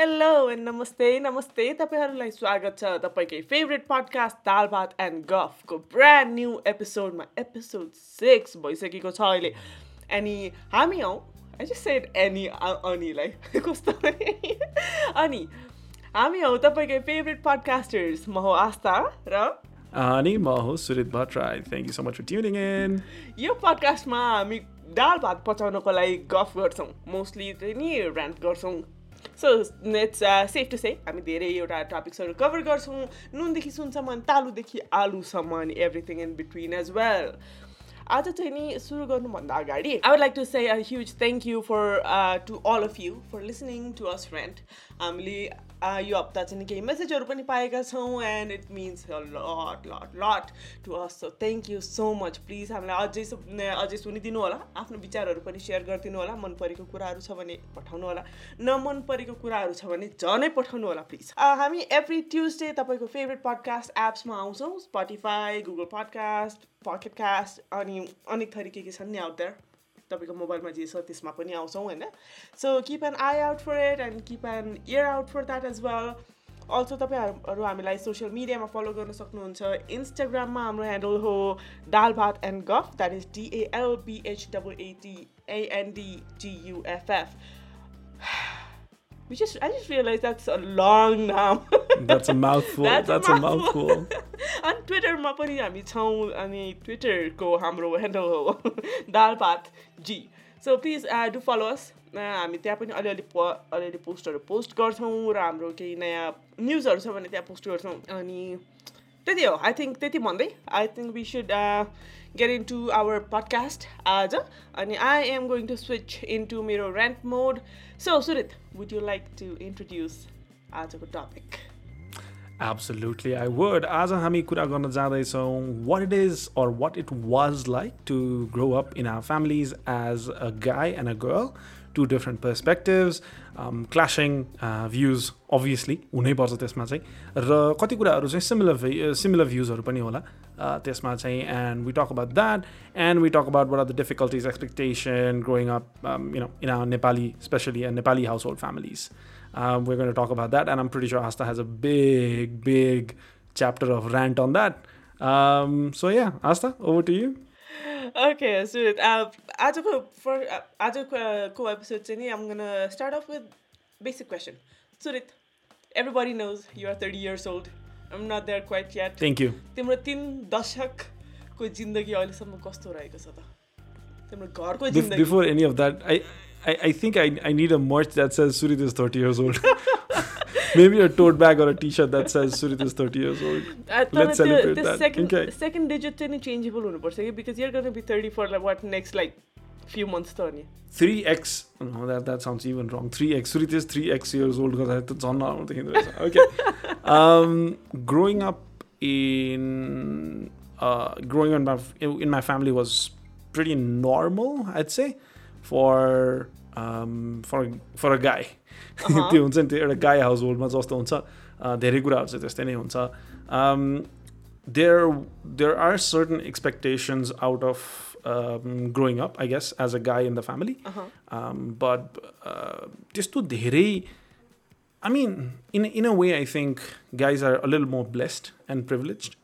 Hello and नमस्ते नमस्ते तपाईँहरूलाई स्वागत छ तपाईँकै favourite podcast Dal Bhat and गफको brand new एपिसोडमा एपिसोड सिक्स भइसकेको छ अहिले अनि हामी हौ आई जस्ट सेड एनी अनिलाई कस्तो अनि हामी हौ तपाईँकै फेभरेट पडकास्टर्स म हो आस्था र अनि म हो Surit Bhattarai thank you so much for tuning in यो पडकास्टमा हामी दाल भात पचाउनको लागि गफ गर्छौँ मोस्टली चाहिँ नि ऱ्यान्ट गर्छौँ so it's safe to say हामी धेरैवटा टपिक्सहरू कभर गर्छौँ। नुनदेखि सुनसम्म तालुदेखि आलुसम्म everything in between as well आज चाहिँ नि सुरु गर्नुभन्दा अगाडि I would like to say a huge thank you for to all of you for listening to us friend हामीले यो हप्ता चाहिँ केही मेसेजहरू पनि पाएका छौँ and it means lot lot lot to us so thank you so much please हामीलाई अझै अझै सुनिदिनु होला आफ्नो विचारहरू पनि सेयर गरिदिनु होला। मन परेको कुराहरू छ भने पठाउनु होला। नमन परेको कुराहरू छ भने झनै पठाउनु होला प्लिज हामी एभ्री ट्युजडे तपाईँको फेभरेट पडकास्ट एप्समा आउँछौँ। Spotify Google podcast Pocket cast अनि अनेक थरी के के छन् नि आउट देयर तपाईँको मोबाइलमा जे छ त्यसमा पनि आउँछौँ होइन? So keep an eye out for it and keep an ear out for that as well also तपाईँहरू हामीलाई सोसियल मिडियामा फलो गर्न सक्नुहुन्छ। इन्स्टाग्राममा हाम्रो ह्यान्डल हो Dal Bhat and guff that is डिएलबिएच double एटी एएनडिजियुएफएफ We just, I just realized that's a long name. That's a mouthful. That's, that's a mouthful. अनि ट्विटरमा पनि हामी छौँ अनि ट्विटरको हाम्रो ह्यान्डल हो दाल भात जी so please do follow us हामी त्यहाँ पनि अलिअलि प अलिअलि पोस्टहरू पोस्ट गर्छौँ र हाम्रो केही नयाँ न्युजहरू छ भने त्यहाँ पोस्ट गर्छौँ अनि त्यति हो आई थिङ्क त्यति भन्दै I think we should get into our podcast आज अनि I am going to switch into मेरो rant mode. So Surit, would you like to introduce आजको topic? Absolutely, I would. आज हामी कुरा गर्न जाँदैछौँ what it is or what it was like to grow up in our families as a guy and a girl. Two different perspectives, um, clashing uh, views, obviously, हुनैपर्छ त्यसमा चाहिँ र कति कुराहरू चाहिँ सिमिलर सिमिलर भ्युजहरू पनि होला त्यसमा चाहिँ and we talk about that and we talk about what are the difficulties expectation growing up you know in our Nepali specially Nepali household families um, we're going to talk about that. And I'm pretty sure Asta has a big, big chapter of rant on that. Um, so yeah, Asta, over to you. Okay, so uh, आजको for uh, आजको episode चाहिँ नि I'm gonna start off with basic question. Surit, everybody knows you are 30 years old. I'm not there quite yet. Thank you. तिम्रो तिन दशकको जिन्दगी अहिलेसम्म कस्तो रहेको छ त तिम्रो घरको जिन्दगी Before any of that, I I, I think I, I need a merch that says Surit is 30 years old. Maybe a tote bag or a t-shirt that says Surit is 30 years old. Uh, Let's celebrate that. Second Okay. Digit चाहिँ नि changeable हुनुपर्छ कि because you're gonna be thirty four like what next like few months त अनि 3x no that that sounds even wrong 3x Surit is 3x years old because त झन् देखिँदो रहेछ okay um, growing up in uh, growing up in my, in my family was pretty normal I'd say for um, for for a guy त्यो हुन्छ नि त्यो एउटा गाई हाउस होल्डमा जस्तो हुन्छ uh, धेरै कुराहरू चाहिँ त्यस्तै नै हुन्छ um, there there are certain expectations out of um, growing up, I guess, as a guy in the family. Um, but uh, त्यस्तो धेरै I mean, in in a way, I think guys are a little more blessed and privileged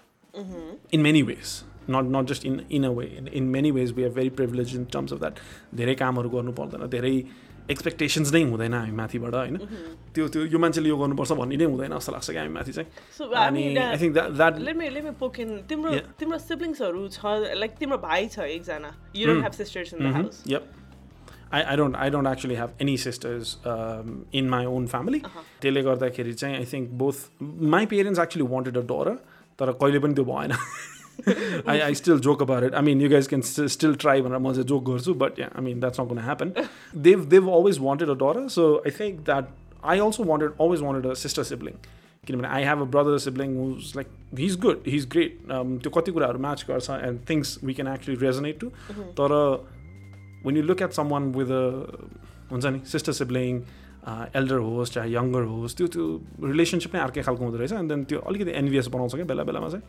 in many ways. Not not just in in a way. In, in many ways, we are very privileged in terms of that. धेरै कामहरू गर्नु पर्दैन धेरै expectations नै हुँदैन हामी माथिबाट होइन? त्यो त्यो यो मान्छेले यो गर्नुपर्छ भन्ने नै हुँदैन जस्तो लाग्छ कि हामी माथि चाहिँ। अनि आई थिङ्क द्याट तिम्रो सिब्लिङ्सहरू छ लाइक तिम्रो भाइ छ एकजना। You don't have sisters in the house Yep. I, I don't I don't actually have any sisters um, in my own family. त्यसले गर्दाखेरि चाहिँ I think both my parents actually wanted a daughter तर कहिले पनि त्यो भएन। I I still joke about it I mean you guys can still try भनेर म चाहिँ जोक गर्छु but I mean that's not कुन happen Dev Dev always wanted a डर so I think that I also wanted always wanted a sister sibling किनभने I have a brother sibling whose like he is good he is great त्यो कति कुराहरू match गर्छ and things we can actually resonate to तर when you look at someone with a हुन्छ नि sister sibling elder होस् चाहे younger होस् त्यो त्यो रिलेसनसिप नै अर्कै खालको हुँदो रहेछ एन्ड देन त्यो अलिकति एनभिएस बनाउँछ क्या बेला बेलामा चाहिँ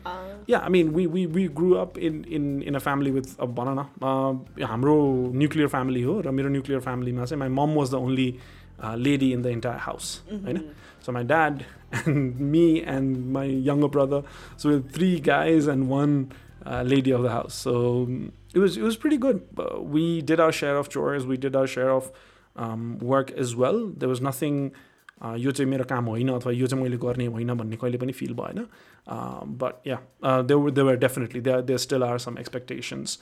yeah, I mean, we we, we grew up in in in a family with a banana. Uh, हाम्रो nuclear family हो र मेरो nuclear family मा चाहिँ my mom was the only uh, lady in the entire house. होइन So my dad and me and my younger brother, so we had three guys and one uh, lady of the house. So um, it was it was pretty good. Uh, we did our share of chores. As well. There was nothing. uh, यो चाहिँ मेरो काम होइन अथवा यो चाहिँ मैले गर्ने होइन भन्ने कहिले पनि फिल भएन but yeah they they were definitely they they still are some expectations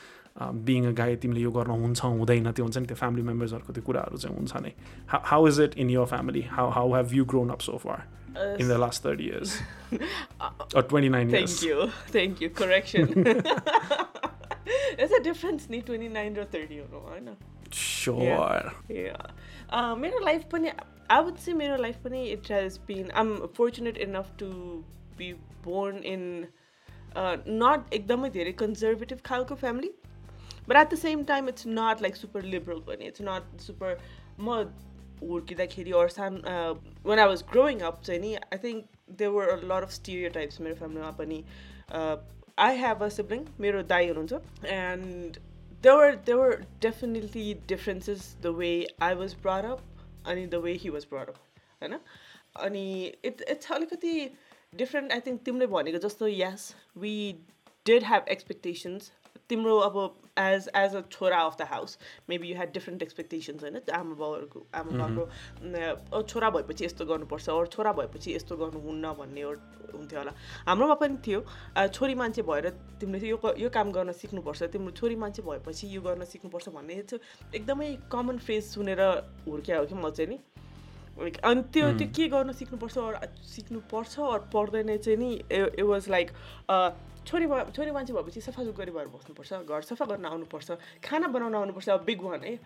being a guy तिमीले यो गर्न हुन्छ हुँदैन त्यो हुन्छ नि त्यो फ्यामिली मेम्बर्सहरूको त्यो कुराहरू चाहिँ हुन्छ नै how is it in your family how how have you grown up so far in the last 30 years or 29 years Thank you. Thank you. Correction. There's a difference नि 29 र 30 हुनु होइन Yeah. Uh, मेरो लाइफ पनि would say मेरो life पनि it has been I am fortunate enough to be born in not एकदमै धेरै कन्जर्भेटिभ खालको family but at the same time it's not like super liberal पनि इट्स नट सुपर म हुर्किँदाखेरि or सानो one I was growing up चाहिँ नि I think they were a lot of stereotypes मेरो फ्यामिलीमा पनि आई हेभ अ सिब्लिङ मेरो दाई हुनुहुन्छ and there were there were definitely differences the way I was brought up and the way he was brought up होइन अनि it it's अलिकति different I think तिमीले भनेको जस्तो यस वी डिड ह्याभ एक्सपेक्टेसन्स तिम्रो अब एज एज अ छोरा of the house maybe you had different expectations होइन? आमा बाउहरूको आमा बाउको छोरा भएपछि यस्तो गर्नुपर्छ अरू छोरा भएपछि यस्तो गर्नुहुन्न भन्ने हुन्थ्यो होला। हाम्रोमा पनि थियो छोरी मान्छे भएर तिमीले यो यो काम गर्न सिक्नुपर्छ तिम्रो छोरी मान्छे भएपछि यो गर्न सिक्नुपर्छ भन्ने चाहिँ एकदमै कमन फ्रेज सुनेर हुर्क्या हो कि म चाहिँ नि। लाइक अनि त्यो त्यो के गर्न सिक्नुपर्छ अर सिक्नुपर्छ अर पर्दैन चाहिँ नि इट वाज लाइक छोरी मा- छोरी मान्छे भएपछि सफा गरी भएर बस्नुपर्छ घर सफा गर्न आउनुपर्छ खाना बनाउन आउनुपर्छ बिग वान है।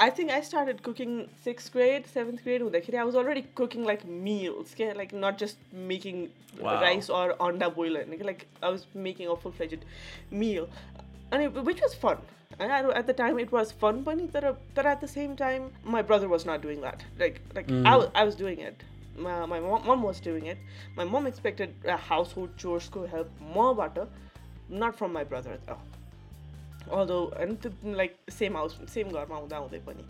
I think I started cooking six grade seventh grade हुँदाखेरि I was already cooking like meals के like not just making. Rice or अन्डा बोइल होइन कि like I was making a full fledged meal अनि which was fun होइन at the time it was fun पनि तर तर at the same time my brother was not doing that like like I I was doing it my mom was doing it my mom expected household चोर्सको help मबाट not from my brother although होइन त्यो like same house same घरमा हुँदा हुँदै पनि।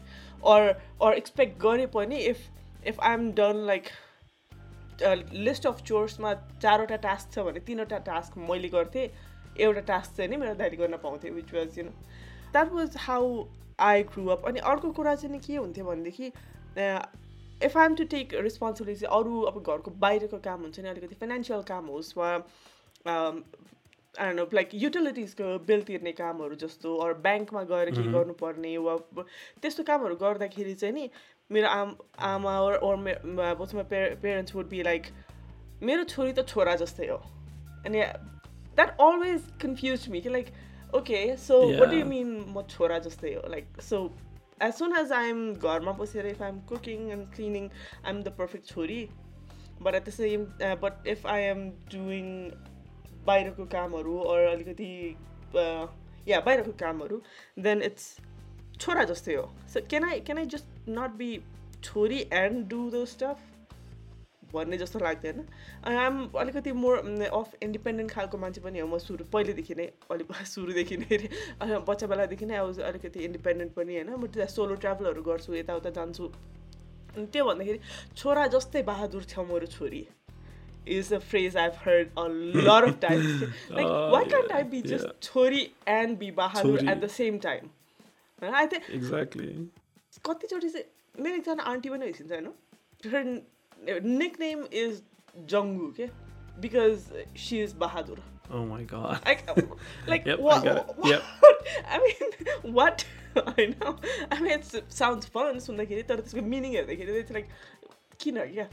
Or or expect गरे if if I am done like list of चोर्समा चारवटा task छ भने तिनवटा टास्क मैले गर्थेँ एउटा टास्क चाहिँ नि मेरो दाइले गर्न पाउँथेँ which was you know that was how I grew up अनि अर्को कुरा चाहिँ नि के हुन्थ्यो भनेदेखि if I am to take responsibility अरू अब घरको बाहिरको काम हुन्छ नि अलिकति फाइनेन्सियल काम होस् वा नो लाइक युटिलिटिजको बिल तिर्ने कामहरू जस्तो अरू ब्याङ्कमा गएर के गर्नुपर्ने वा त्यस्तो कामहरू गर्दाखेरि चाहिँ नि मेरो आम आमा or my parents would be like मेरो छोरी त छोरा जस्तै हो। अनि द्याट अलवेज कन्फ्युज मी कि like okay so what Yeah. Mean म छोरा जस्तै हो? Like so as soon as I am घरमा बसेर if I am cooking and cleaning I am the perfect छोरी but at the same but if I am doing बाहिरको कामहरू or अलिकति या बाहिरको कामहरू देन इट्स छोरा जस्तै हो so can I can I just not be छोरी एन्ड डु द स्टफ भन्ने जस्तो लाग्दैन आम अलिकति मोर अफ इन्डिपेन्डेन्ट खालको मान्छे पनि हो म सुरु पहिलेदेखि नै अलिक सुरुदेखि नै अ, बच्चा बेलादेखि नै अब अलिकति इन्डिपेन्डेन्ट पनि होइन म सोलो ट्राभलहरू गर्छु यताउता जान्छु अनि त्यो भन्दाखेरि छोरा जस्तै बहादुर छ मेरो छोरी is a phrase I've heard a lot of times. like, Oh, why can't yeah, I be just yeah. chori and be bahadur Chori. at the same time? And I think Exactly. कतिचोटि चाहिँ मेरो एकजना aunty पनि भइसकिन्छ होइन nick name is Jangu के because she is Bahadur Oh my god. like like Yep, I what, it. what? Yep. I mean what? I know. I mean it sounds fun. सुन्दाखेरि तर त्यसको मिनिङ हेर्दाखेरि चाहिँ लाइक किन क्या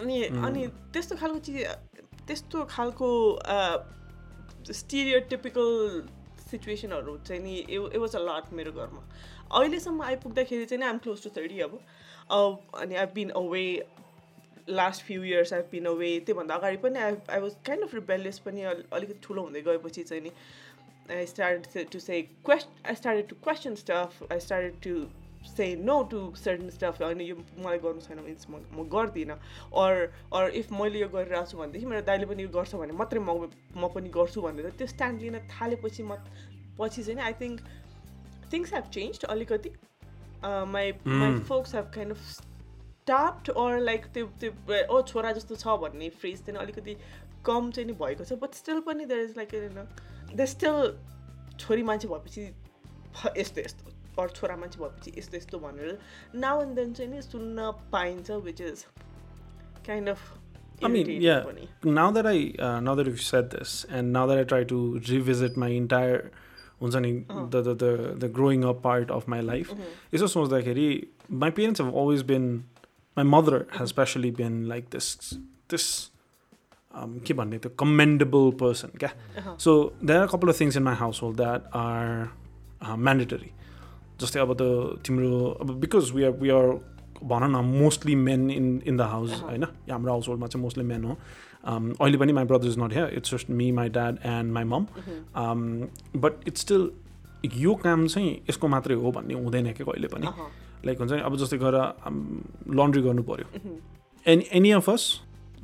अनि अनि त्यस्तो खालको चिज त्यस्तो खालको स्टिरियोटिपिकल सिचुएसनहरू चाहिँ नि इट वाज अ लट मेरो घरमा अहिलेसम्म आइपुग्दाखेरि चाहिँ नि आइम क्लोज टु थर्टी अब अनि I been away last few years I been away त्योभन्दा अगाडि पनि I I was kind of rebellious पनि अल- अलिकति ठुलो हुँदै गएपछि चाहिँ नि started to, to say question. I started to question stuff. I started to say no to certain stuff होइन यो मलाई गर्नु छैन भने म म गर्दिनँ अर अर इफ मैले यो गरिरहेको छु भनेदेखि मेरो दाइले पनि यो गर्छ भने मात्रै म म पनि गर्छु भनेर त्यो स्ट्यान्ड लिन थालेपछि म पछि चाहिँ I think things have change अलिकति my my folks have kind of stopped or like त्यो त्यो ओ छोरा जस्तो छ भन्ने फ्रेज चाहिँ अलिकति कम चाहिँ नि भएको छ बट स्टिल पनि there is like the still छोरी मान्छे भएपछि यस्तो यस्तो अरू छोरा मान्छे भएपछि यस्तो यस्तो भनेर नाउ एन्ड देन चाहिँ नि सुन्न पाइन्छ which is kind of I mean, yeah. Now that I uh, now that you've said this, and now that I try to revisit my entire हुन्छ नि the the the growing up part of my life यसो सोच्दाखेरि my parents have always been my mother has especially been like this this के भन्ने त्यो commendable person क्या? So there are couple of things in my household that are mandatory जस्तै अब त तिम्रो अब because we are we are भन न mostly men in in the house होइन? हाम्रो हाउस होल्डमा चाहिँ मोस्टली मेन हो। अहिले पनि my brother is not here it's just me my dad and my mom but it's still यो काम चाहिँ यसको मात्रै हो भन्ने हुँदैन क्या कहिले पनि. लाइक हुन्छ नि अब जस्तै गएर लन्ड्री गर्नु पऱ्यो एनी एनी अफ अस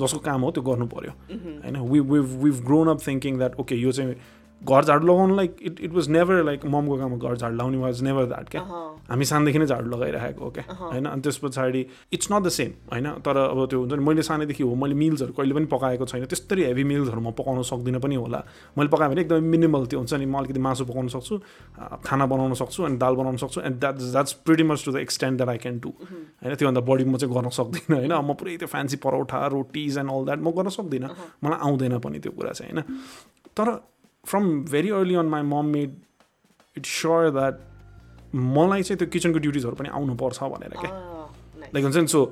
जसको काम हो त्यो गर्नु पऱ्यो होइन we we've we've grown up thinking that okay यो चाहिँ घर झाडु लगाउनु like it it was never like ममको काममा घर झाडु लगाउने वाज नेभर द्याट क्या हामी सानोदेखि नै झाडु लगाइरहेको हो क्या होइन? अनि त्यस पछाडि इट्स नट द सेम होइन? तर अब त्यो हुन्छ नि मैले सानैदेखि हो मैले मिल्सहरू कहिले पनि पकाएको छैन त्यस्तरी हेभी मिल्सहरू म पकाउन सक्दिनँ पनि होला। मैले पकाएँ भने एकदमै मिनिमल त्यो हुन्छ नि म अलिकति मासु पकाउन सक्छु खाना बनाउन सक्छु अनि दाल बनाउन सक्छु and that that's pretty much to the extend that I can do होइन? त्योभन्दा बढी म चाहिँ गर्न सक्दिनँ होइन? म पुरै त्यो fancy paratha rotis and all that म गर्न सक्दिनँ। मलाई आउँदैन पनि त्यो कुरा चाहिँ होइन? तर from very early on my mom made it's sure that मलाई चाहिँ त्यो किचनको ड्युटिजहरू पनि आउनुपर्छ भनेर क्या लाइक हुन्छ नि सो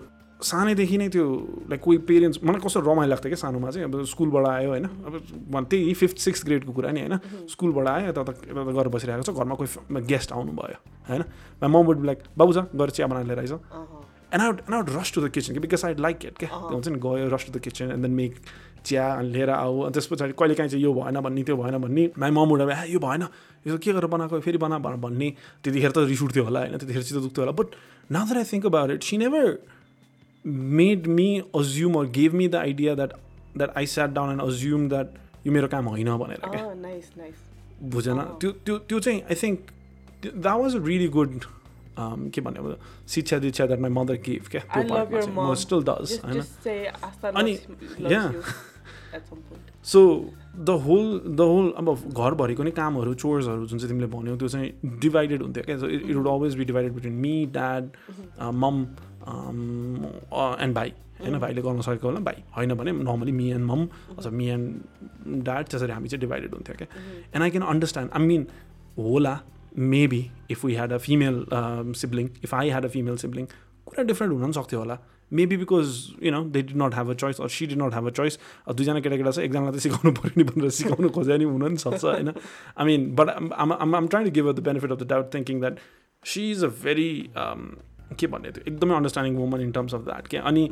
सानैदेखि नै त्यो लाइक कोही पेरेन्ट्स मलाई कस्तो रमाइलो लाग्थ्यो क्या सानोमा चाहिँ अब स्कुलबाट आयो होइन अब त्यही फिफ्थ सिक्स ग्रेडको कुरा नि होइन। स्कुलबाट आयो यता त यता गरेर बसिरहेको छ घरमा कोही गेस्ट आउनुभयो होइन। मम वुड लाइक बाबु छ गएर चिया बनाएर लिएर आइज and out and out rush to the kitchen because I like it क्या हुन्छ नि गयो rush to the kitchen and then make चिया लिएर आऊ। अनि त्यस पछाडि कहिले काहीँ चाहिँ यो भएन भन्ने त्यो भएन भन्ने माई ममुडा ए यो भएन। यो के गरेर बनाएको? फेरि बना भन्ने। त्यतिखेर त रिस उठ्थ्यो होला होइन? त्यतिखेर चित्त दुख्थ्यो होला। But now that I think about it she never made me assume or gave me the idea that that I sat down and assume that यो मेरो काम होइन भनेर क्या? बुझेन? त्यो त्यो त्यो चाहिँ I think that was a really good के भन्ने अब शिक्षा दीक्षा द्याट माई मदर गिभ क्या? अनि यहाँ so the whole the whole अब घरभरिको नै कामहरू चोर्सहरू जुन चाहिँ तिमीले भन्यौ त्यो चाहिँ डिभाइडेड हुन्थ्यो क्या it would always be divided between me dad mom and भाइ होइन? भाइले गर्न सकेको होला भाइ होइन भने नर्मली मी एन्ड मम अथवा मी एन्ड ड्याड त्यसरी हामी चाहिँ डिभाइडेड हुन्थ्यो क्या and I can understand I mean होला maybe if we had a female sibling if I had a female sibling कुरा डिफ्रेन्ट हुन पनि सक्थ्यो होला। Maybe because you know they did not have a choice or she did not have a choice दुईजना केटाकेटा छ एकजनालाई त सिकाउनु पऱ्यो नि भनेर सिकाउनु खोजे नि हुन पनि सक्छ होइन I mean but um um trying to give the benefit of the doubt thinking that she is a very के भन्ने थियो एकदमै understanding woman in terms of that क्या अनि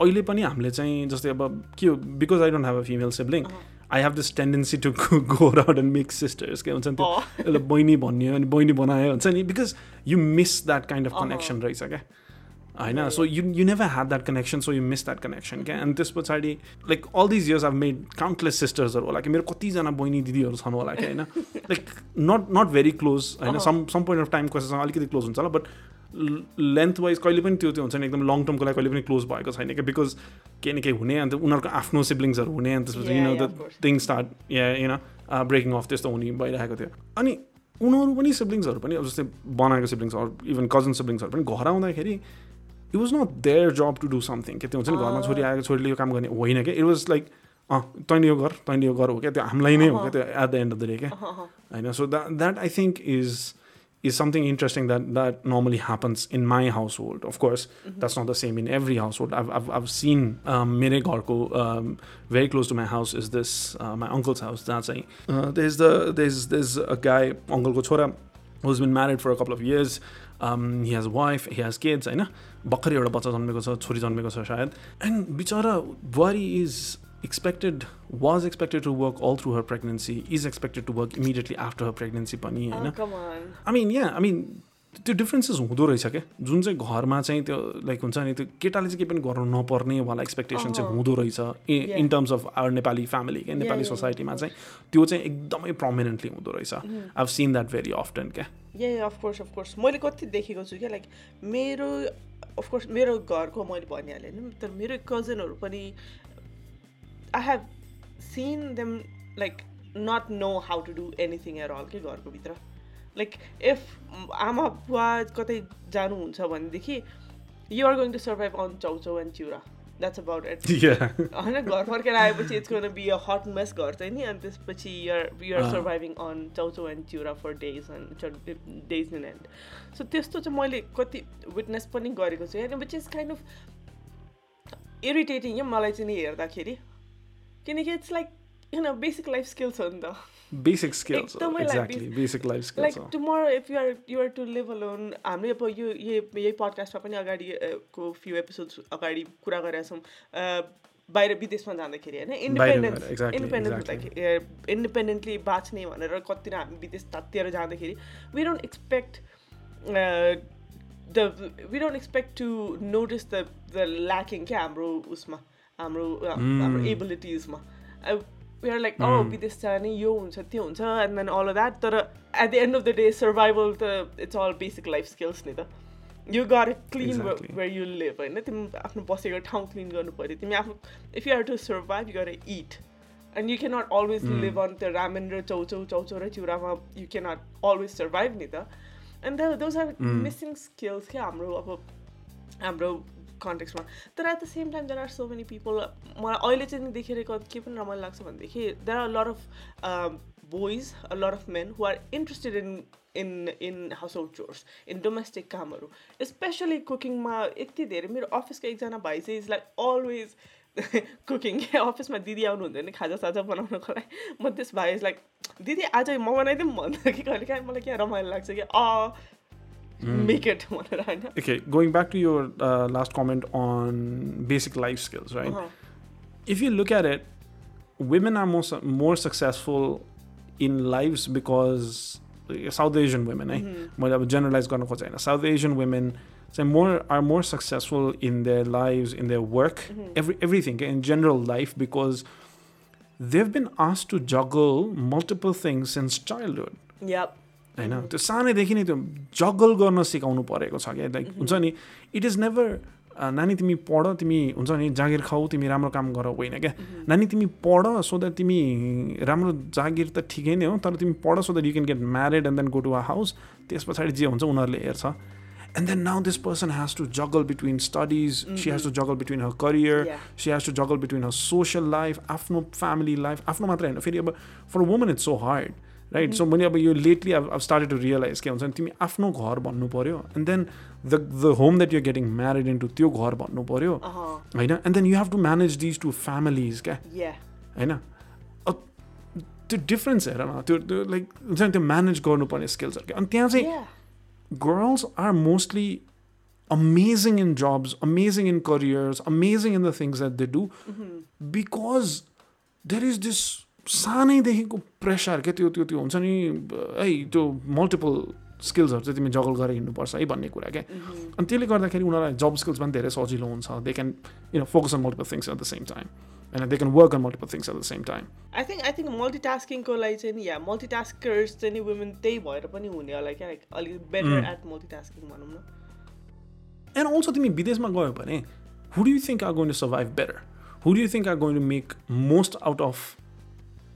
अहिले पनि हामीले चाहिँ जस्तै अब के हो because I don't have a female sibling I have this tendency to go out and mix sisters के हुन्छ नि त्यो यसलाई बहिनी भन्यो अनि बहिनी बनायो हुन्छ नि because you miss that kind of connection रहेछ क्या होइन so you you never have that connection so you miss that connection क्या अनि त्यस पछाडि like all these years I've made countless सिस्टर्सहरू होला कि मेरो कतिजना बहिनी दिदीहरू छन् होला कि होइन like not not very close होइन some some point of time कसैसँग अलिकति क्लोज हुन्छ होला बट लेन्थ वाइज कहिले पनि त्यो त्यो हुन्छ नि एकदम लङ टर्मको लागि कहिले पनि क्लोज भएको छैन क्या बिकज केही न केही हुने अन्त उनीहरूको आफ्नो सिब्लिङ्सहरू हुने अनि त्यसपछि you know the thing start yeah you know breaking off त्यस्तो हुने भइरहेको थियो अनि उनीहरू पनि सिब्लिङ्सहरू पनि अब जस्तै बनाएको सिब्लिङ्सहरू इभन कजन सिब्लिङ्सहरू पनि घर आउँदाखेरि it was not their job to do something के त्यो हुन्छ नि घरमा छोरी आएको छोरीले यो काम गर्ने होइन क्या इट वाज लाइक अँ तैँले यो गर तैँले यो गर हो क्या त्यो हामीलाई नै हो क्या त्यो at the end of the day क्या होइन so that that I think is is something interesting that that normally happens in my household. Of course, mm-hmm. that's not the same in every household. I've I've, I've seen mere garko um, very close to my house is this uh, my uncle's house. That's a uh, there's the there's there's a guy uncle chora who's been married for a couple of years. Um, he has a wife, he has kids, होइन भर्खरै एउटा बच्चा जन्मेको छ छोरी जन्मेको छ सायद एन्ड बिचरा बुहारी is expected to work all through her pregnancy is expected to work immediately after her pregnancy pani oh, come on i mean yeah i mean त्यो डिफ्रेन्सेस हुँदो रहेछ क्या? जुन चाहिँ घरमा चाहिँ त्यो लाइक हुन्छ नि त्यो केटाले चाहिँ केही पनि गर्नु नपर्ने वाला एक्सपेक्टेसन चाहिँ हुँदो रहेछ। In terms of our Nepali family क्या? नेपाली सोसाइटीमा चाहिँ त्यो चाहिँ एकदमै प्रमिनेन्टली हुँदो रहेछ। I seen that very often क्या? ए अफकोर्स अफकोर्स मैले कति देखेको छु क्या लाइक मेरो अफकोर्स मेरो घरको मैले भनिहालेँ नि तर मेरो कजनहरू पनि I have seen them like not know how to do anything at all के घरको भित्र? लाइक इफ आमा बुवा कतै जानुहुन्छ भनेदेखि you are going to survive on chowchow and chiura that's about it होइन घर फर्केर आएपछि it's gonna be a hot mess घर चाहिँ नि अनि त्यसपछि you're you're. Surviving on chowchow and chiura for days and days in and so त्यस्तो चाहिँ मैले कति विटनेस पनि गरेको छु होइन which is kind of irritating क्या मलाई चाहिँ नि हेर्दाखेरि। किनकि इट्स लाइक किन बेसिक लाइफ स्किल्स हो नि त। Basic skills exactly basic life skills like tomorrow if you're you're to live alone हामीले अब यो यही पडकास्टमा पनि अगाडि अ, को फ्यु एपिसोड्स अगाडि कुरा गरेका छौँ बाहिर विदेशमा जाँदाखेरि होइन इन्डिपेन्डेन्स exactly. हुँदाखेरि इन्डिपेन्डेन्टली बाँच्ने भनेर कति हामी विदेश तातिएर जाँदाखेरि we don't expect the we don't expect to notice the the lacking क्या हाम्रो उसमा हाम्रो अ, हाम्रो एबिलिटिजमा वी आर लाइक ओ विदेश जाने यो हुन्छ त्यो हुन्छ एन्ड देन अल द्याट तर at the end of the day survival त it's all basic life skills नि त यु गर क्लिन. वेयर यु लिभ होइन तिमी आफ्नो बसेको ठाउँ क्लिन गर्नु पऱ्यो तिमी आफ्नो if you are to survive you गर it and you cannot always live on त्यो रामेन र चौचौ चौचौ र चिउरामा यु क्यानट अलवेज सर्भाइभ नि त and those are missing skills क्या हाम्रो अब हाम्रो कन्टेक्समा तर at the same time there are so many people मलाई अहिले चाहिँ नि देखेर क- पनि रमाइलो लाग्छ भनेदेखि there are lot of boys lot of men who are interested in in in household chores in domestic कामहरू. स्पेसली कुकिङमा यति धेरै मेरो अफिसको एकजना भाइ चाहिँ इज लाइक अलवेज कुकिङ अफिसमा दिदी आउनु हुँदैन खाजा साजा बनाउनको लागि। म त्यस भाइ इज लाइक दिदी आज म बनाइदिउँ भन्दा कि कहिले? काहीँ मलाई क्या रमाइलो लाग्छ कि अ Mm. Make it one. Okay, going back to your uh, last comment on basic life skills, right? Uh-huh. If you look at it, women are more more successful in lives because South Asian women, eh? Mm-hmm. Well, I would generalize China. South Asian women say more are more successful in their lives, in their work, mm-hmm. every everything in general life because they've been asked to juggle multiple things since childhood. Yep. होइन? त्यो सानैदेखि नै त्यो जगल गर्न सिकाउनु परेको छ क्या। लाइक हुन्छ नि इट इज नेभर नानी तिमी पढ तिमी हुन्छ नि जागिर खाऊ तिमी राम्रो काम गर होइन क्या। नानी तिमी पढ सो द्याट तिमी राम्रो जागिर त ठिकै नै हो तर तिमी पढ so that you can get married and then go to a house त्यस पछाडि जे हुन्छ उनीहरूले हेर्छ। And then now this person has to juggle between studies she has to juggle between her career. She has to juggle between her social life आफ्नो family life आफ्नो मात्रै होइन। फेरि अब for woman it's so hard right so मैले अब यो lately अब अब स्टार्टेड टु रियलाइज के हुन्छ भने तिमी आफ्नो घर भन्नु पऱ्यो and then the the home that you're getting married into त्यो घर भन्नु पऱ्यो अहँ. होइन and then you have to manage these two families क्या? Yeah. होइन अब त्यो डिफ्रेन्स हेर न? त्यो त्यो लाइक हुन्छ नि त्यो म्यानेज गर्नुपर्ने स्किल्सहरू क्या? अनि त्यहाँ चाहिँ Yeah. girls are mostly amazing in jobs, amazing in careers, amazing in the things that they do because there is this सानैदेखिको प्रेसर क्या त्यो त्यो त्यो हुन्छ नि है त्यो मल्टिपल स्किल्सहरू चाहिँ तिमी जगल गरेर हिँड्नुपर्छ है भन्ने कुरा क्या। अनि त्यसले गर्दाखेरि उनीहरूलाई जब स्किल्स पनि धेरै सजिलो हुन्छ। They can you know focus on multiple things at the same time होइन they can work on multiple things at the same time I think I think मल्टिटास्किङको लागि चाहिँ या मल्टिटास्कर्स चाहिँ नि वुमेन त्यही भएर पनि हुने होला क्या लाइक अलिक बेटर एट मल्टिटास्किङ भनौँ न। And also, तिमी विदेशमा गयो भने who do you think are going to survive better? Who do you think are going to make most out of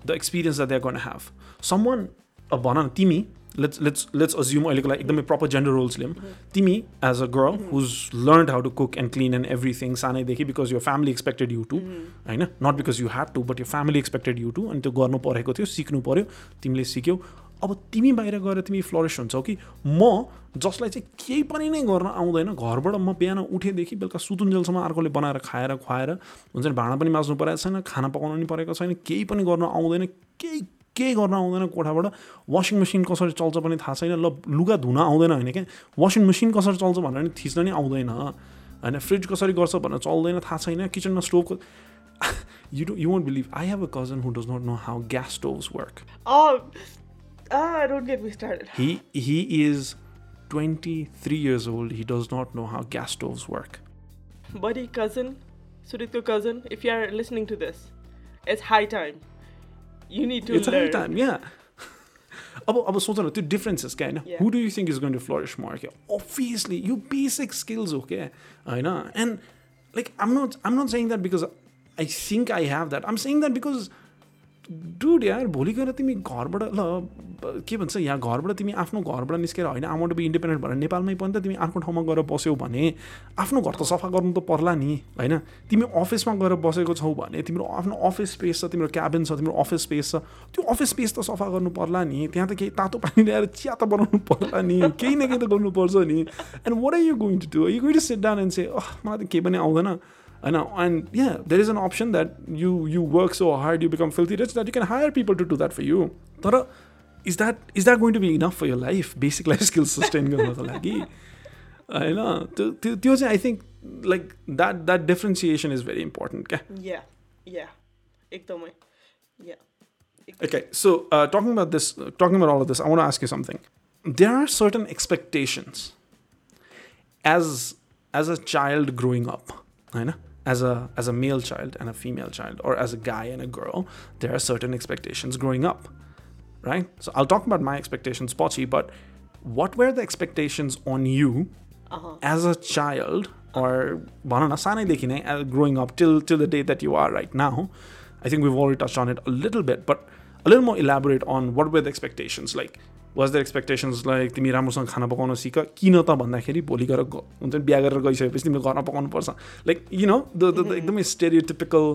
the experience that they're going to have? Someone, a भन न तिमी let's let's let's assume अहिलेको लागि एकदमै proper gender roles लियौँ तिमी as a girl who's learned how to cook and clean and everything सानैदेखि because your family expected you to होइन not because you had to but your family expected you to अनि त्यो गर्नु परेको थियो सिक्नु पर्यो तिमीले सिक्यौ अब तिमी बाहिर गएर तिमी फ्लरिस हुन्छौ कि म जसलाई चाहिँ केही पनि नै गर्न आउँदैन घरबाट म बिहान उठेदेखि बेलुका सुतुन्जेलसम्म अर्कोले बनाएर खाएर खुवाएर हुन्छ नि भाँडा पनि माझ्नु परेको छैन खाना पकाउनु पनि परेको छैन केही पनि गर्न आउँदैन केही केही गर्न आउँदैन कोठाबाट। वासिङ मेसिन कसरी चल्छ पनि थाहा छैन ल लुगा धुन आउँदैन होइन क्या? वासिङ मेसिन कसरी चल्छ भनेर नि थिच्न नि आउँदैन। होइन फ्रिज कसरी गर्छ भनेर चल्दैन थाहा छैन। किचनमा स्टोभको you do you won't believe I have a cousin who does not know how gas stoves work he he is 23 years old, he does not know how gas stoves work. Buddy, cousin, Suritko cousin, if you are listening to this, it's high time. You need to it's a learn. high time, yeah. अब अब सोच न त्यो differences क्या होइन Yeah. Who do you think is going to flourish more क्या obviously यो basic skills हो क्या होइन and like um not um not saying that because I think I have that um saying that because dude यार भोलि गएर तिमी घरबाट ल के भन्छ यहाँ घरबाट तिमी आफ्नो घरबाट निस्केर होइन आमाबाट बी इन्डिपेन्डेन्ट भएर नेपालमै पनि त तिमी अर्को ठाउँमा गएर बस्यौ भने आफ्नो घर त सफा गर्नु त पर्ला नि होइन तिमी अफिसमा गएर बसेको छौ भने तिम्रो आफ्नो अफिस स्पेस छ तिम्रो क्याबिन छ तिम्रो अफिस स्पेस छ त्यो अफिस स्पेस त सफा गर्नु पर्ला नि त्यहाँ त केही तातो पानी ल्याएर चिया त बनाउनु पर्ला नि केही न केही त गर्नुपर्छ नि and what are you going to do you going to sit down and say uh मलाई त केही पनि आउँदैन होइन and yeah there is an option that you you work so hard you become filthy rich that you can hire people to do that for you तर is that is that going to be enough for your life basic life skills sustain गर्नको लागि होइन त्यो त्यो त्यो चाहिँ I think like that that differentiation is very important क्या Yeah, yeah. एकदमै Yeah. Okay, so uh, talking about this, uh, talking about all of this, I want to ask you something. There are certain expectations as as a child growing up, I know, as a as a male child and a female child or as a guy and a girl there are certain expectations growing up right? So i'll talk about my expectations pochi but what were the expectations on you uh-huh. as a child or uh, growing up till till the day that you are right now? I think we've already touched on it a little bit but a little more elaborate on what were the expectations? Like was there expectations like तिमी राम्रोसँग खाना पकाउन सिक किन त भन्दाखेरि भोलि गएर हुन्छ नि बिहा गरेर गइसकेपछि तिमीले घरमा पकाउनु पर्छ। Like you know the the एकदमै stereotypical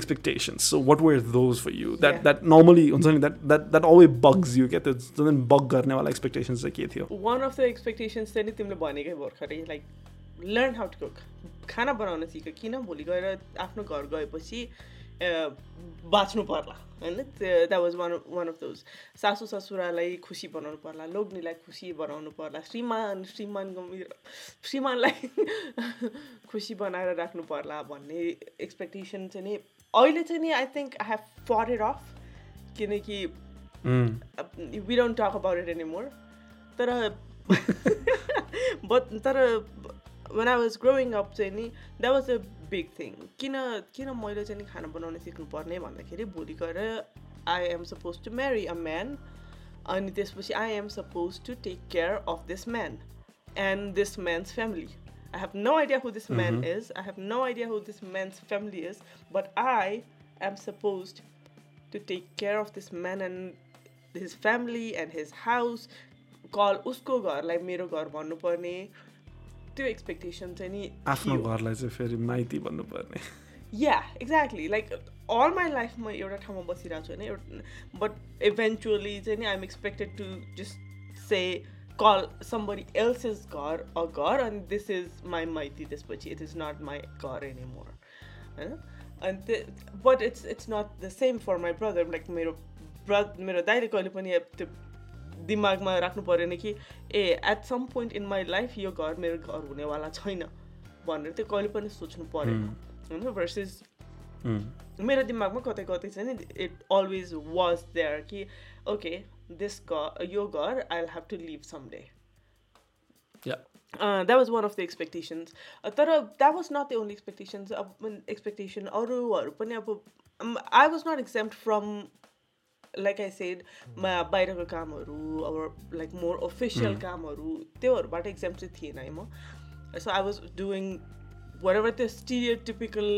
expectations. So what were those for you? That Yeah. that normally हुन्छ नि that that that always bugs you क्या? त्यो जुन बग गर्नेवाला expectations चाहिँ के थियो? वान अफ द एक्सपेक्टेसन्स चाहिँ नि तिमीले भनेकै भर्खरै like learn how to cook खाना बनाउन सिक किन भोलि गएर आफ्नो घर गएपछि बाँच्नु पर्ला होइन? That was one one of those सासु ससुरालाई खुसी बनाउनु पर्ला लोग्नेलाई खुसी बनाउनु पर्ला श्रीमान श्रीमानको मेरो श्रीमानलाई खुसी बनाएर राख्नु पर्ला भन्ने एक्सपेक्टेसन चाहिँ नि अहिले चाहिँ नि I think I have for it of किनकि we don't talk about it anymore तर बट तर when I was growing up चाहिँ नि that was a big thing किन किन मैले चाहिँ नि खाना बनाउन सिक्नुपर्ने भन्दाखेरि भोलि गएर I am suppose to marry a man अनि त्यसपछि I am suppose to take care of this man and this man's family I have no idea who this man is I have no idea who this man's family is but I am suppose to take care of this man and his family and his house. Call उसको घरलाई मेरो घर भन्नुपर्ने। त्यो expectation चाहिँ नि आफ्नो घरलाई चाहिँ फेरि माइती भन्नुपर्ने। या exactly like all my life म एउटा ठाउँमा बसिरहेको छु होइन एउटा बट इभेन्चुअली चाहिँ नि I'm expected to just say call somebody else's घर अ घर अनि दिस इज माई माइती त्यसपछि इट इज नट माई घर एनिमोर होइन? अनि त्यो but it's it's not the same for my brother like मेरो ब्र मेरो दाइले कहिले पनि त्यो दिमागमा राख्नु परेन कि ए at some point in my life यो घर मेरो घर हुनेवाला छैन भनेर त्यो कहिले पनि सोच्नु परेन होइन? भर्सेस मेरो दिमागमा कतै कतै चाहिँ नि इट अलवेज वाज देयर कि ओके दिस घर यो घर I will have to live some day yeah that was one of the expectations तर that was not the only expectations अब एक्सपेक्टेसन अरूहरू पनि अब I was not exempt from like I said बाहिरको कामहरू अब लाइक मोर अफिसियल कामहरू त्योहरूबाट exam चाहिँ थिएन है म so I was doing whatever त्यो स्टिरियोटिपिकल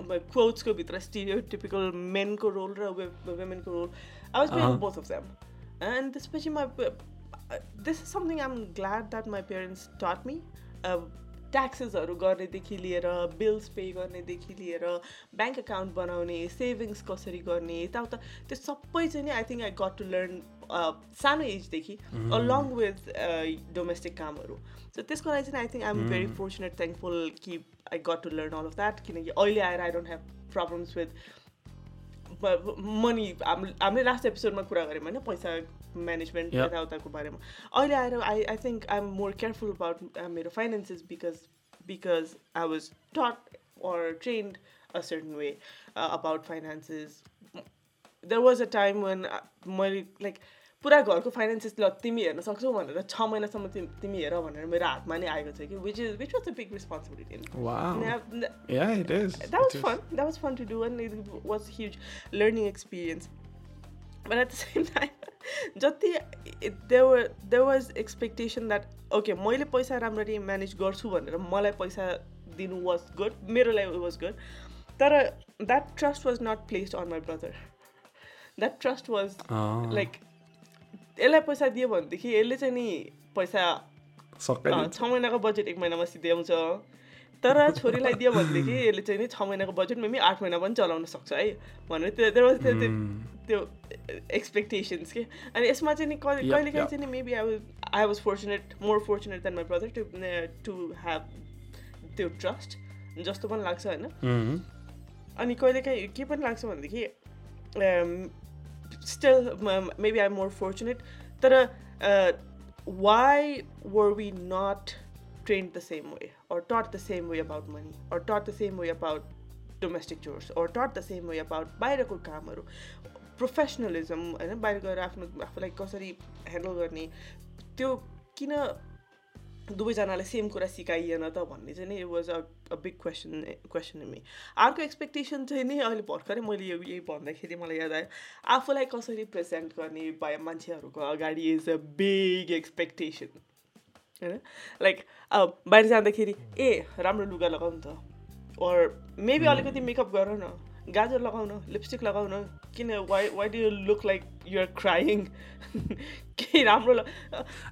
क्लोथ्सको भित्र स्टिरियोटिपिकल मेनको रोल र वुमेनको role I was playing both of them and त्यसपछि म this is something I'm glad that my parents taught me ट्याक्सेसहरू गर्नेदेखि लिएर बिल्स पे गर्नेदेखि लिएर ब्याङ्क एकाउन्ट बनाउने सेभिङ्स कसरी गर्ने यताउता त्यो सबै चाहिँ नि I think I got to learn सानो एजदेखि अलङ विथ डोमेस्टिक कामहरू. सो त्यसको लागि चाहिँ I think I am very fortunate thankful कि I got to learn all of that किनकि अहिले आएर I don't have problems with money हाम हामीले लास्ट एपिसोडमा कुरा गऱ्यौँ होइन पैसा म्यानेजमेन्ट Yeah. यताउताको बारेमा अहिले आएर I I think I am more careful about मेरो finances because because I was taught or trained a certain way uh, about finances. There was a time when uh, मैले like पुरा घरको finances ल तिमी हेर्न सक्छौ भनेर छ महिनासम्म तिमी तिमी हेर भनेर मेरो हातमा नै आएको छ कि which is which was a big responsibility Wow. that Yeah, it is. was It is. fun that was fun to do but at the same time जति there were there was expectation that okay मैले पैसा राम्ररी manage गर्छु भनेर मलाई पैसा दिनु was good मेरो लागि वाज गुड तर that trust was not placed on my brother that trust was like यसलाई पैसा दियो भनेदेखि यसले चाहिँ नि पैसा छ महिनाको बजेट एक महिनामा सिध्याउँछ तर छोरीलाई दियो भनेदेखि यसले चाहिँ नि छ महिनाको बजेट मेबी आठ महिना पनि चलाउन सक्छ है भनेर त्यो त्यो त्यो एक्सपेक्टेसन्स के अनि यसमा चाहिँ नि कहिले कहिले काहीँ. चाहिँ नि maybe I was I was fortunate more fortunate than my brother to to have त्यो ट्रस्ट जस्तो पनि लाग्छ होइन Mhm. अनि कहिले काहीँ के पनि लाग्छ भनेदेखि still maybe I more fortunate तर why were we not trained the same way or taught the same way about money or taught the same way about domestic chores or taught the same way about बाहिरको कामहरू professionalism होइन बाहिर गएर आफ्नो आफूलाई कसरी handle गर्ने त्यो किन दुवैजनालाई सेम कुरा सिकाइएन त भन्ने चाहिँ नि was a big question question me अर्को एक्सपेक्टेसन चाहिँ नि अहिले भर्खरै मैले यो यही भन्दाखेरि मलाई याद आयो आफूलाई कसरी प्रेजेन्ट गर्ने मान्छेहरूको अगाडि इज अ बिग एक्सपेक्टेसन होइन लाइक अब बाहिर जाँदाखेरि ए राम्रो लुगा लगाउनु त अर मेबी अलिकति मेकअप गर न गाजर लगाउन लिपस्टिक लगाउन किन why why do you look like you're crying केही राम्रो ल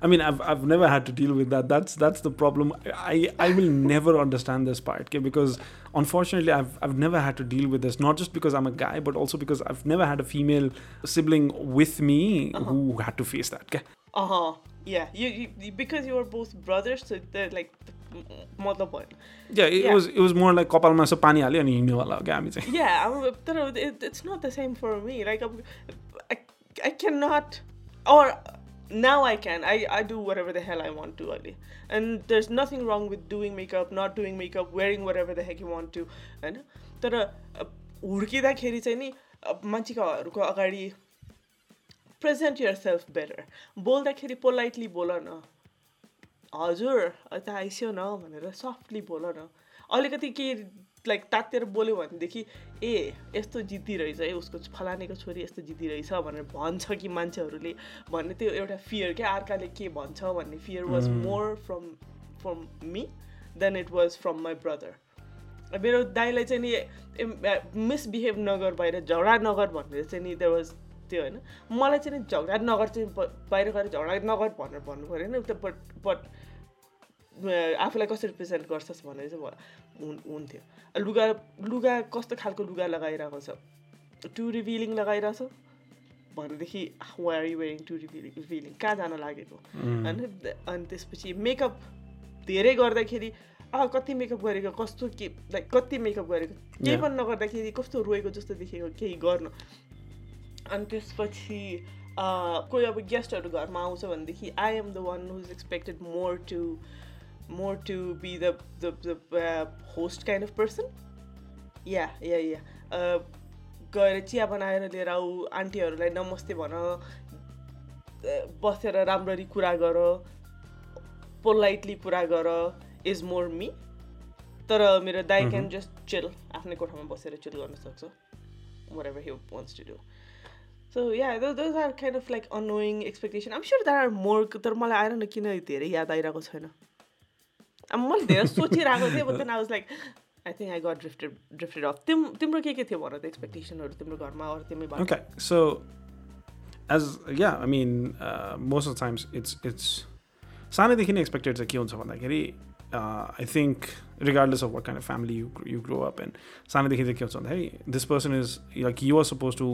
I mean, I've, I've never had to deal with that. That's that's the problem. I, I will never understand this part, okay? Because unfortunately, I've I've never had to deal with this. Not just because I'm a guy, but also because I've never had a female sibling with me who had to face that. Uh-huh. Yeah. You, you because you are both brothers, so they're like मतलब भएन Yeah, it Yeah. was it was more like कपालमा यसो पानी हाल्यो अनि हिँड्नेवाला हो क्या हामी चाहिँ Yeah, I'm, तर it, it's not the same for me. Like, I'm, I, I cannot, or now I can. I, I do whatever the hell I want to, Ali. And there's nothing wrong with doing makeup, not doing makeup, wearing whatever the heck you want to, होइन तर हुर्किँदाखेरि चाहिँ नि मान्छेकोहरूको अगाडि present yourself better बोल्दाखेरि politely बोल न। हजुर यता आइस्यो न भनेर सफ्टली बोल न। अलिकति के लाइक तातेर बोल्यो भनेदेखि ए यस्तो जिद्दी रहेछ है उसको फलानेको छोरी यस्तो जिद्दी रहेछ भनेर भन्छ कि मान्छेहरूले। भन्ने त्यो एउटा फियर क्या अर्काले के भन्छ भन्ने fear was more from from me then it was from my brother मेरो दाइलाई चाहिँ नि मिसबिहेभ नगर बाहिर झगडा नगर भनेर चाहिँ नि देयर वाज त्यो होइन। मलाई चाहिँ नि झगडा नगर चाहिँ बाहिर गएर झगडा नगर भनेर भन्नु पऱ्यो नि त्यो बट बट आफूलाई कसरी प्रेजेन्ट गर्छस् भनेर चाहिँ हुन्थ्यो। लुगा लुगा कस्तो खालको लुगा लगाइरहेको छ? टु रिभिलिङ लगाइरहेछ? भनेदेखि why are you wearing too revealing revealing? कहाँ जान लागेको? होइन अनि त्यसपछि मेकअप धेरै गर्दाखेरि अँ कति मेकअप गरेको? कस्तो के लाइक कति मेकअप गरेको? केही. पनि नगर्दाखेरि कस्तो रोएको जस्तो देखेको केही गर्नु। अनि त्यसपछि कोही अब गेस्टहरू घरमा आउँछ भनेदेखि I am the one who is expected more to more to be the the host kind of person yeah yeah yeah गएर चिया बनाएर लिएर आऊ आन्टीहरूलाई नमस्ते भन अ, बसेर राम्ररी कुरा गर। पोलाइटली कुरा गर इज मोर मी तर मेरो दाइ क्यान जस्ट चिल आफ्नै कोठामा बसेर चिल गर्न सक्छ। Whatever he wants to do so yeah those are kind of like annoying expectation um sure that are more तर मलाई आएर न किन धेरै याद आइरहेको छैन। अब मैले धेरै सोचिरहेको थिएँ but I was like I think I got drifted drifted off तिम तिम्रो के के थियो भन त एक्सपेक्टेसनहरू तिम्रो घरमा अरू तिमी भन Okay, so as yeah, I mean, uh, most of the times it's it's सानैदेखि नै एक्सपेक्टेड चाहिँ के हुन्छ भन्दाखेरि I think regardless of what kind of family you you grow up and सानैदेखि चाहिँ के हुन्छ भन्दाखेरि this person is like you are suppose to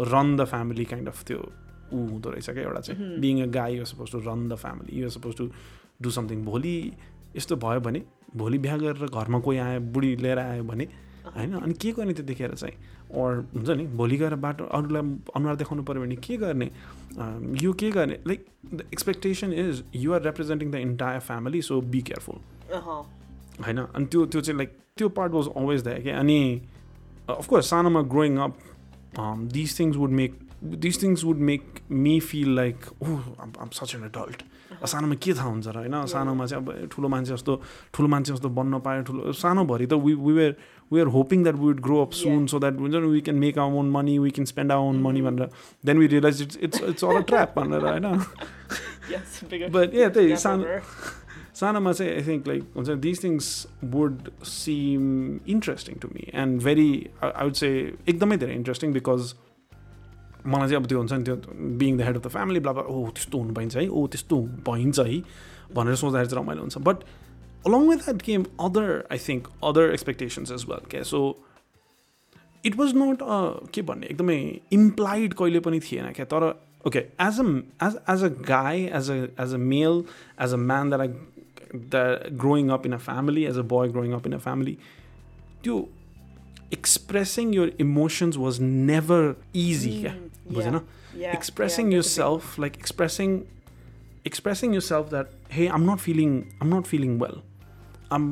run the family kind of त्यो ऊ हुँदो रहेछ क्या एउटा चाहिँ being a guy you suppose to run the family you suppose to do something भोलि यस्तो भयो भने भोलि बिहा गरेर घरमा कोही आयो बुढी लिएर आयो भने होइन अनि के गर्ने त्यो देखेर चाहिँ अर हुन्छ नि भोलि गएर बाटो अरूलाई अनुहार देखाउनु पऱ्यो भने के गर्ने यो के गर्ने like the expectation is you are representing the entire family so be careful होइन अनि त्यो त्यो चाहिँ लाइक त्यो पार्ट वाज अलवेज द्याट क्या अनि अफकोर्स सानोमा growing up this things would make this things would make me feel like oh um such an adult सानोमा के थाहा हुन्छ र होइन? सानोमा चाहिँ अब ठुलो मान्छे जस्तो ठुलो मान्छे जस्तो बन्न पायो ठुलो सानोभरि त we we were we are hoping that would grow up soon so that हुन्छ we can make our own money we can spend our own money भनेर। Then we realise it's it's it's all trap भनेर होइन? Yes, bigger. But yeah, त्यही सानो. सानोमा चाहिँ I think like हुन्छ this things would seem interesting to me and very I would say एकदमै धेरै इन्ट्रेस्टिङ बिकज मलाई चाहिँ अब त्यो हुन्छ नि त्यो being the head of the family blah oh त्यस्तो हुनु पाइन्छ है ओ त्यस्तो भइन्छ है भनेर सोच्दाखेरि चाहिँ रमाइलो हुन्छ. But along with that game other I think other expectations as well क्या so it was not a के भन्ने एकदमै इम्प्लाइड कहिले पनि थिएन क्या तर okay as a as as a guy as a as a male as a man that I the growing up in a family as a boy growing up in a family त्यो expressing your emotions was never easy क्या Mm, बुझेन yeah, yeah, expressing that's a big yourself like expressing expressing yourself that hey i'm not feeling i'm not feeling well i'm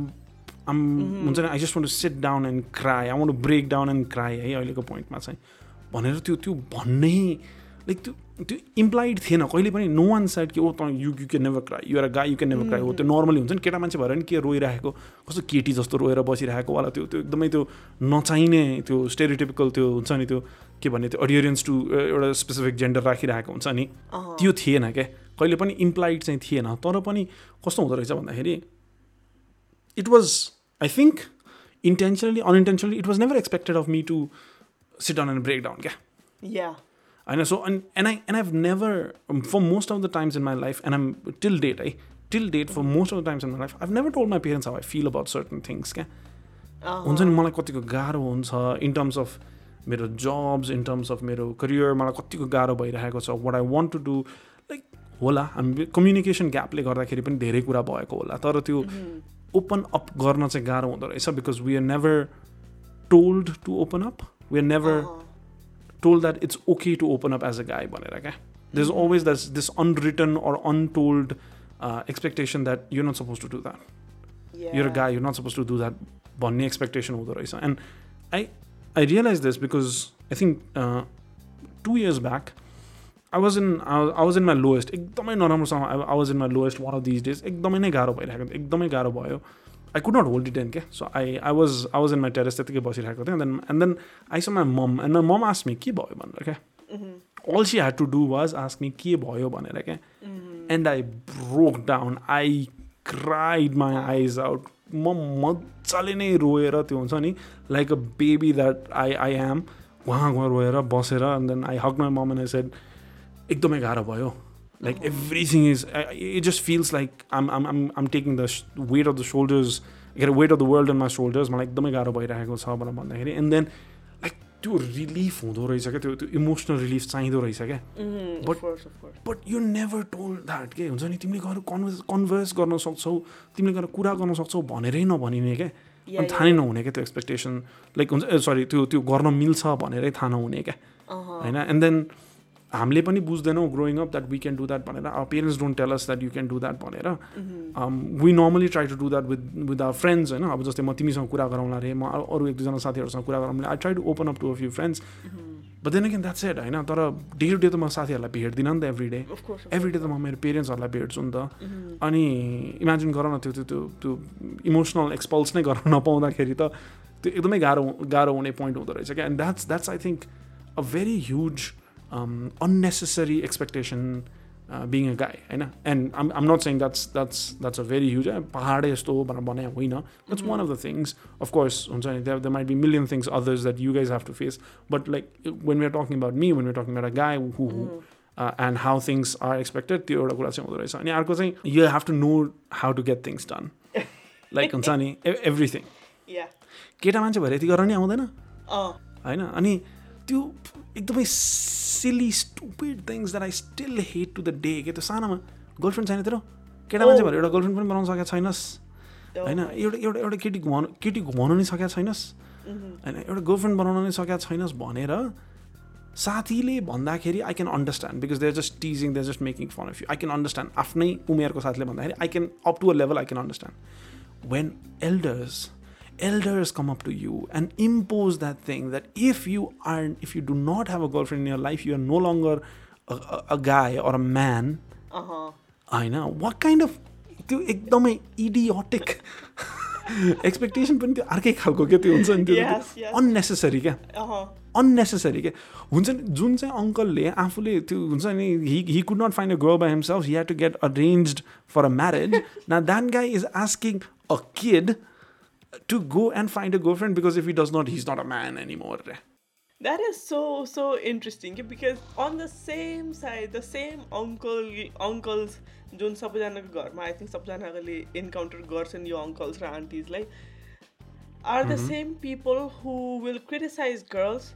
i'm हुन्छ नि i just want to sit down and cry i want to break down and cry है अहिलेको पोइन्टमा चाहिँ भनेर त्यो त्यो भन्नै लाइक त्यो त्यो इम्प्लाइड थिएन। कहिले पनि नो वान साइड कि ओ त you you can never cry you're guy you can never cry हो त्यो नर्मली हुन्छ नि केटा मान्छे भएर नि के रोइरहेको? कस्तो केटी जस्तो रोएर बसिरहेको? वाला त्यो त्यो एकदमै त्यो नचाहिने त्यो स्टेरिटिपिकल त्यो हुन्छ नि त्यो के भन्ने त्यो अडियरेन्स टु एउटा स्पेसिफिक जेन्डर राखिरहेको हुन्छ नि. त्यो थिएन क्या। कहिले पनि इम्प्लाइड चाहिँ थिएन। तर पनि कस्तो हुँदो रहेछ भन्दाखेरि it was I think intentionally unintentionally it was never expected of me to sit down and break down क्या. होइन so and and I and I've never for most of the times in my life and um till date है till date for most of the times in my life I've never told my parents how I feel about certain things क्या. हुन्छ नि मलाई कतिको गाह्रो हुन्छ in terms of मेरो jobs in terms of मेरो करियर मलाई कतिको गाह्रो भइरहेको छ what I want to do like होला हामी कम्युनिकेसन ग्यापले गर्दाखेरि पनि धेरै कुरा भएको होला तर त्यो ओपन अप गर्न चाहिँ गाह्रो हुँदो रहेछ because we are never told to open up we are never. told that it's okay to open up as a guy भनेर क्या there's always this, this unwritten or untold uh, expectation that you're not supposed to do that Yeah. you're a guy you're not supposed to do that भन्ने expectation हुँदो रहेछ and I I realise this because I think two years back I was in I was in my lowest एकदमै नराम्रोसँग I was in my lowest one of this days एकदमै नै गाह्रो भइरहेको थियो एकदमै गाह्रो भयो I could not hold it in क्या so I I was I was in my terrace त्यतिकै बसिरहेको थिएँ then and then I saw my mom and my mom ask me के भयो भनेर क्या. All she had to do was ask me के भयो भनेर क्या and I broke down I cried my eyes out म मजाले नै रोएर त्यो हुन्छ नि like a baby that I I am उहाँ उहाँ रोएर बसेर and then I hug my mom and I said एकदमै गाह्रो भयो like everything is it just feels like um um um um taking the weight of the shoulders के अरे weight of the world in my shoulders मलाई एकदमै गाह्रो भइरहेको छ भनेर भन्दाखेरि एन्ड देन लाइक त्यो रिलिफ हुँदो रहेछ क्या त्यो त्यो इमोसनल रिलिफ चाहिँदो रहेछ क्या of of course. But you never told that के हुन्छ नि तिमीले गएर कन्भर्स कन्भर्स गर्न सक्छौ तिमीले गएर कुरा गर्न सक्छौ भनेरै नभनिने क्या अनि थाहा नै नहुने क्या त्यो एक्सपेक्टेसन लाइक हुन्छ सरी त्यो त्यो गर्न मिल्छ भनेरै थाहा नहुने क्या. होइन एन्ड देन हामीले पनि बुझ्दैनौँ growing up that we can do that भनेर our parents don't tell us that you can do that भनेर Mm-hmm. We normally try to do that with with our friends होइन अब जस्तै म तिमीसँग कुरा गराउँला अरे म अरू एक दुईजना साथीहरूसँग कुरा गराउँला I try to open up to a few friends Mm-hmm. But then again that's add होइन तर डे टु डे त म साथीहरूलाई भेट्दिनँ नि त एभ्री डे एभ्री डे. त म मेरो पेरेन्ट्सहरूलाई भेट्छु नि त Mhm. अनि इमेजिन गर न त्यो त्यो त्यो त्यो इमोसनल एक्सपल्स नै गर्न नपाउँदाखेरि त त्यो एकदमै गाह्रो गाह्रो हुने पोइन्ट हुँदो रहेछ क्या and that's that's I think a very huge unnecessary expectation being a guy होइन and um um not saying that's that's that's a very huge पहाडै यस्तो हो भनेर भने होइन that's one of the things of course हुन्छ नि the might be million things others that you guys have to face but like when we are talking about me when we talking about a guy who who and how things are expected त्यो एउटा कुरा चाहिँ हुँदो रहेछ अनि अर्को चाहिँ you have to know how to get things done like हुन्छ नि एभ्रिथिङ. केटा मान्छे भएर यति गर्न नि आउँदैन होइन अनि त्यो एकदमै silly stupid things that I still hate to the day के त्यो सानोमा गर्लफ्रेन्ड छैन तेरो? केटा मान्छे भएर एउटा गर्लफ्रेन्ड पनि बनाउन सकेको छैनस्। Oh होइन? एउटा एउटा एउटा केटी घुमाउनु केटी घुमाउनु नि सकेको छैनस्। Mhm. होइन? एउटा गर्लफ्रेन्ड बनाउन नि सकेको छैनस् भनेर साथीले भन्दाखेरि I can understand because they are just teasing they just making fun of you I can understand आफ्नै उमेरको साथीले भन्दाखेरि I can up to a level I can understand when elders elders come up to you and impose that thing that if you aren't if you do not have a girlfriend in your life you are no longer a, a, a guy or a man Uh-huh. होइन what kind of त्यो एकदमै idiotic expectation पनि त्यो अर्कै खालको क्या त्यो हुन्छ नि त्यो Yes, yes. अननेसेसरी क्या Uh-huh. अननेसेसरी के हुन्छ नि जुन चाहिँ अङ्कलले आफूले त्यो हुन्छ नि he he could not find a girl by himself he had to get arrange for a marriage न that guy is asking a kid to go and find a girlfriend because if he does not he is not a man anymore रे That is so so interesting because on the same side, the same uncle uncles जुन सबैजनाको घरमा I think सबैजनाले encounter गर्छन् यो uncles र आन्टिजलाई are the same people who will criticise girls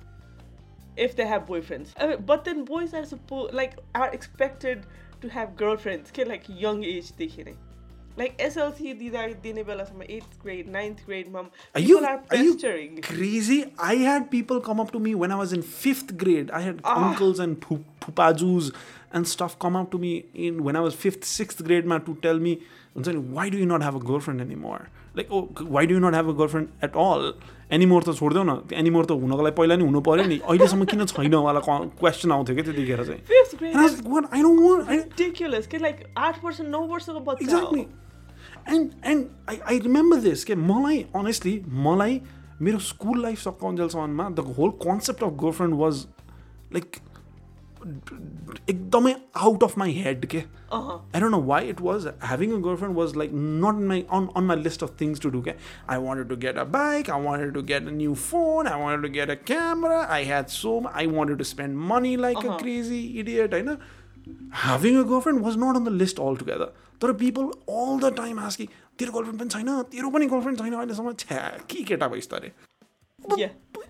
if they have boyfriends. Uh, but then boys are supposed like are expected to have girlfriends. Okay, like young age देखि नै. Like SLC, these are Dinibella from 8th grade, ninth grade, mom. Are people you, are, are you crazy? I had people come up to me when I was in 5th grade. I had ah. uncles and pupajus and stuff come up to me in when I was 5th, 6th grade man to tell me, why do you not have a girlfriend anymore? Like, oh, why do you not have a girlfriend at all? Anymore त छोडिदेऊ न anymore त हुनको लागि पहिला नि हुनु पऱ्यो नि अहिलेसम्म किन छैन वाला क्वेसन आउँथ्यो क्या त्यतिखेर चाहिँ what? I don't want. I, ridiculous. कि मलाई honestly मलाई मेरो school life सकाउन्जेलसम्ममा the whole concept of girlfriend was like एकदमै आउट अफ माई हेड के। I I'd know why it was having a friend was like not my on on my list of things to do क्या I wanted to get a bike I wanted to get a new phone I wanted to get a camera I had some I wanted to spend money like a crazy idiot होइन having a friend was not on the list altogether तर people all the time हास कि तेरो girlfriend पनि छैन तेरो पनि girlfriend छैन अहिलेसम्म छ्या केटा भयो त अरे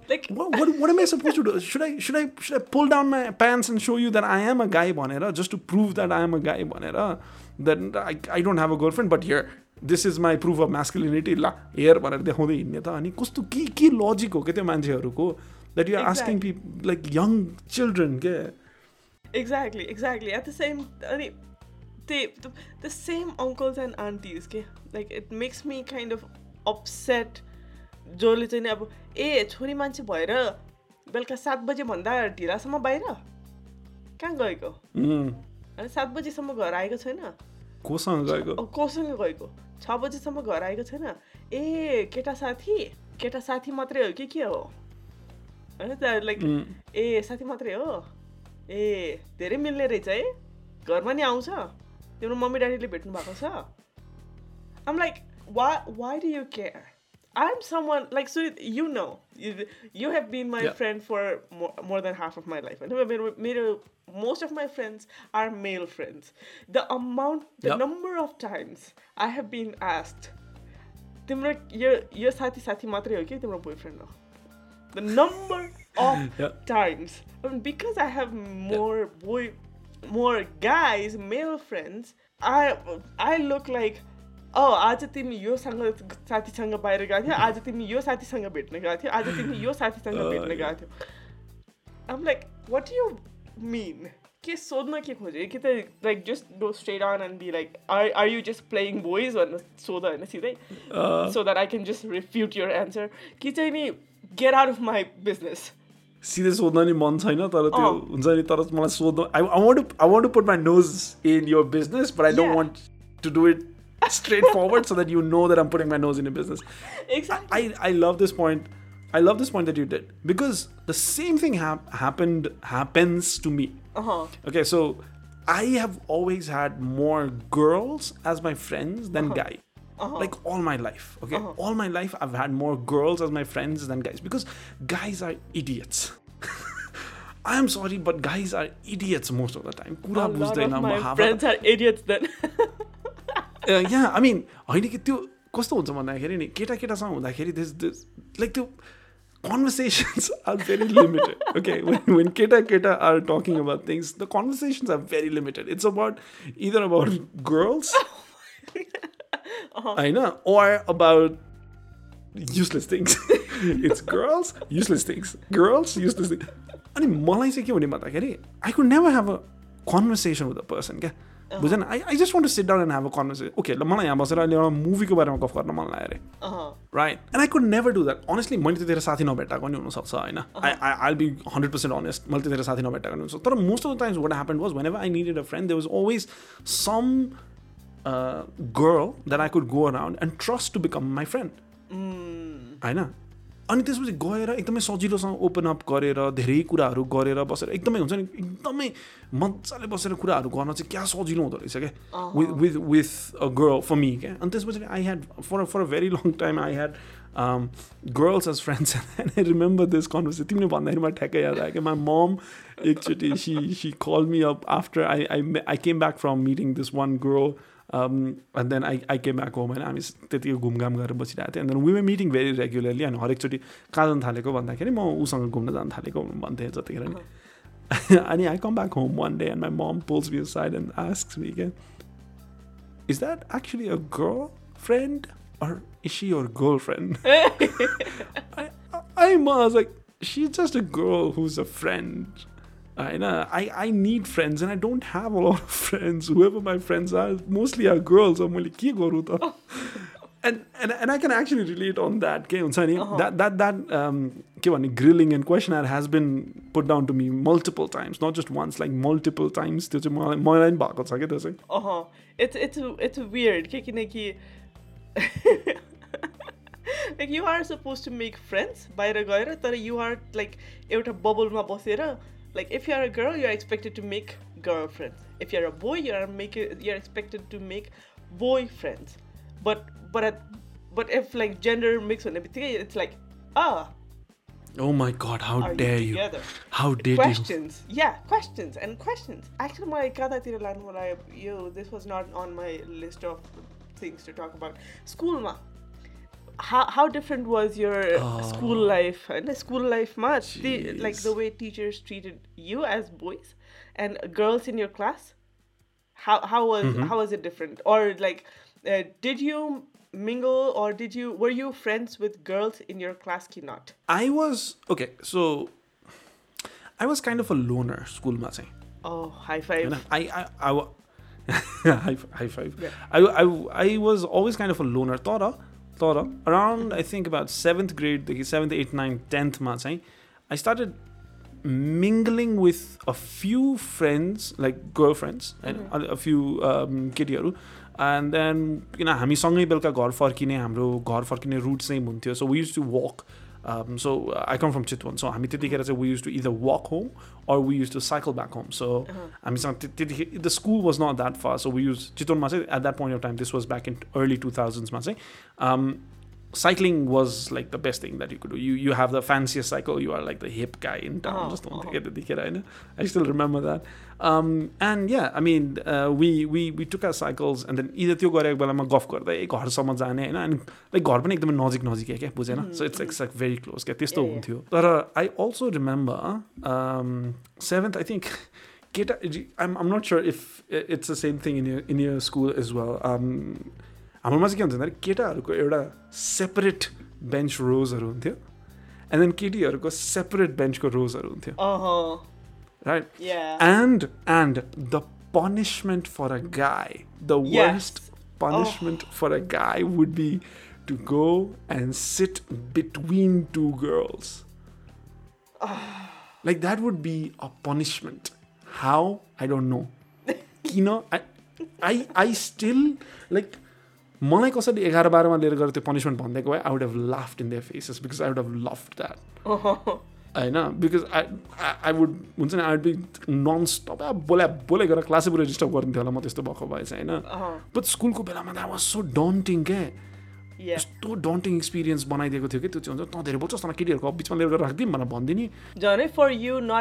Like what, what, what am I supposed to do? Should I should I should I pull down my pants and show you that I am a guy banera just to prove that I am a guy banera that I, I don't have a girlfriend but here this is my proof of masculinity ला hair भनेर देखाउँदै हिँड्ने त अनि कस्तो के के logic हो क्या त्यो मान्छेहरूको that you are asking people like young children के exactly, exactly. At the same अनि they the, the same uncles and aunties के like it makes me kind of upset जसले चाहिँ नि अब ए छोरी मान्छे भएर बेलुका सात बजेभन्दा ढिलासम्म बाहिर? कहाँ गएको? अनि सात बजीसम्म घर आएको छैन। कोसँग गएको? कोसँग गएको? छ बजीसम्म घर आएको छैन? ए केटा साथी? केटा साथी मात्रै हो कि के हो? होइन त लाइक ए साथी मात्रै हो? ए धेरै मिल्ने रहेछ है? घरमा नि आउँछ? तिम्रो मम्मी ड्याडीले भेट्नु भएको छ? आम like why why do you care I am someone like so you know you have been my Yeah. Friend for more than half of my life होइन मेरो मेरो most of my friends are male friends the amount the Yep. Number of times I have been asked तिम्रो यो यो साथी साथी मात्रै हो कि तिम्रो बोयफ्रेन्ड हो the number of Yeah. times I mean, because I have more boy, more guys, male friends. I I look like oh आज तिमी योसँग साथीसँग बाहिर गएको थियौ आज तिमी यो साथीसँग भेट्न गएको थियौ आज तिमी यो साथीसँग Oh, भेट्न. गएको थियौ um like what you mean के सोध्न के खोज्यो कि त like just do straight on and be like are are you just playing boys भनेर सोध होइन सिधै so that I can just refute your answer कि चाहिँ नि get out of my business सिधै सोध्न नि मन छैन तर त्यो अँ। हुन्छ नि तर मलाई सोध्नु I I want I want to put my nose in your business but I don't. Want to do it straightforward so that you know that I'm putting my nose in a business. Exactly. I, I love this point. I love this point that you did because the same thing ha- happened happens to me. Uh-huh. Okay, so I have always had more girls as my friends than uh-huh. guys. Uh-huh. Like all my life, okay? Uh-huh. All my life, I've had more girls as my friends than guys because guys are idiots. I'm sorry, but guys are idiots most of the time. A lot of my friends are idiots then. Yeah I mean होइन कि त्यो कस्तो हुन्छ भन्दाखेरि नि केटा केटासँग हुँदाखेरि दिस दिस लाइक त्यो conversations are very limited. Okay, when, when keta keta are talking about things, the conversations are very limited. It's about either about girls, I know, or about useless things. it's girls, useless things. Girls, useless things. अनि मलाई चाहिँ के हुने भन्दाखेरि I could never have a conversation with a person क्या बुझेन I I just want to sit down and have a conversation okay ल मलाई यहाँ बसेर अहिले एउटा मुभीको बारेमा गफ गर्न मन लाग्यो अरे। Right and I could never do that honestly मैले त्यतिखेर साथी नभेटाएको पनि हुनसक्छ होइन? I I I be hundred percent honest मैले त्यतिखेर साथी नभेटाएको पनि हुनसक्छ। तर most of the times what happen was whenever I needed a friend they was always some girl that I could go around and trust to become my friend होइन अनि त्यसपछि गएर एकदमै सजिलोसँग ओपन अप गरेर धेरै कुराहरू गरेर बसेर एकदमै हुन्छ नि एकदमै मजाले बसेर कुराहरू गर्न चाहिँ क्या सजिलो हुँदो रहेछ क्या? With with with a girl for me क्या? अनि त्यसपछि I had for for a very long time I had girls as friends and I remember this conversation तिमीले भन्दाखेरि मलाई ठ्याक्कै याद आयो क्या? माई मम एकचोटि she she call me up after I I I came back from meeting this one girl and then I I came back home होइन हामी त्यतिकै घुमघाम गरेर बसिरहेको थियौँ and then we were meeting very regularly अनि हरेकचोटि कहाँ जानु थालेको भन्दाखेरि म उसँग घुम्न जानु थालेको भन्थेँ जतिखेर नि अनि I come back home one day and my mom pulls beside and ask me क्या is that actually a girlfriend or is she your girlfriend? I, I, I was like, she's just a girl who's a friend. I know I, I need friends and I don't have a lot of friends. Whoever my friends are, mostly are girls. I'm like, ke garu ta? And, and and I can actually relate on that. के हुन्छ नि that that that um, के भन्ने grilling and questionnaire has been put down to me multiple times, not just once, like multiple times. त्यो चाहिँ मलाई मलाई पनि भएको छ क्या त्यो चाहिँ अँ इट्स इट्स इट्स वियर्ड के किनकि like you are suppose to make friends बाहिर गएर तर यु आर लाइक एउटा बबलमा बसेर like if you're a girl, you're expected to make girlfriends. If you're a boy, you're make you're expected to make boyfriends. But but at, but if like gender mix and everything, it's like ah. Oh my god, how dare you? you? How did questions. you? Yeah, questions and questions. Actually, my kada yo, this was not on my list of things to talk about. School ma how how different was your oh. school life? And the school life much? The, like the way teachers treated you as boys and girls in your class? How how was mm-hmm. how was it different? Or like uh, did you mingle or did you were you friends with girls in your class ki not i was okay so i was kind of a loner school mate oh high five. I, I, I, I high, high five. Yeah. I, I, I was always kind of a loner. Thought तर around I think about seventh ग्रेडदेखि seventh eight nine टेन्थमा चाहिँ I started mingling with a few friends like girl friends होइन few केटीहरू and then किन हामी सँगै बेलुका घर फर्किने हाम्रो घर फर्किने रुट चाहिँ हुन्थ्यो. So we used to walk So I come from Chitwan so हामी त्यतिखेर चाहिँ we use to either walk home or we used to cycle back home. So हामीसँग त्य- त्यतिखेर the school was not that far. So we used चितवनमा चाहिँ at that point of time, this was back in early 2000s मा चाहिँ um, cycling was like the best thing that you could do. You you have the fanciest cycle. You are like the hip guy in town. Oh, जस्तो हुन्थ्यो oh. क्या त्यतिखेर होइन I still remember that. Um, and yeah, I mean, uh, we we we took our cycles and then either त्यो गरेको बेलामा गफ गर्दै घरसम्म जाने होइन अनि लाइक घर पनि एकदमै नजिक नजिकै क्या बुझेन so it's like like very close क्या त्यस्तो Yeah, yeah. हुन्थ्यो तर I also remember seventh I think केटा I'm um not sure if it's the same thing in your in your school as well हाम्रोमा चाहिँ के हुन्छ भन्दाखेरि केटाहरूको एउटा सेपरेट बेन्च रोजहरू हुन्थ्यो एन्ड देन केटीहरूको सेपरेट बेन्चको रोजहरू हुन्थ्यो uh-huh right the punishment for a guy the Yes. worst punishment for a guy would be to go and sit between two girls like that would be a punishment how i don't know you know i i, I still like मलाई कसैले एघार बाह्रमा लिएर गएर त्यो punishment भनिदिएको भए I would have laughed in their faces because I would have laughed that होइन? बिकज आई आई वुड हुन्छ नि I would be non stop बोला बोले गरेर क्लासै पुरै डिस्टर्ब गरिन्थ्यो होला म त्यस्तो भएको भए चाहिँ होइन? बट स्कुलको बेलामा द्याट वाज सो डन्टिङ क्या यस्तो डन्टिङ एक्सपिरियन्स बनाइदिएको थियो कि त्यो चाहिँ हुन्छ। तँ धेरै बोल्छस् न केटीहरूको बिचमा लिएर गएर राखिदिउँ भनेर भनिदिने।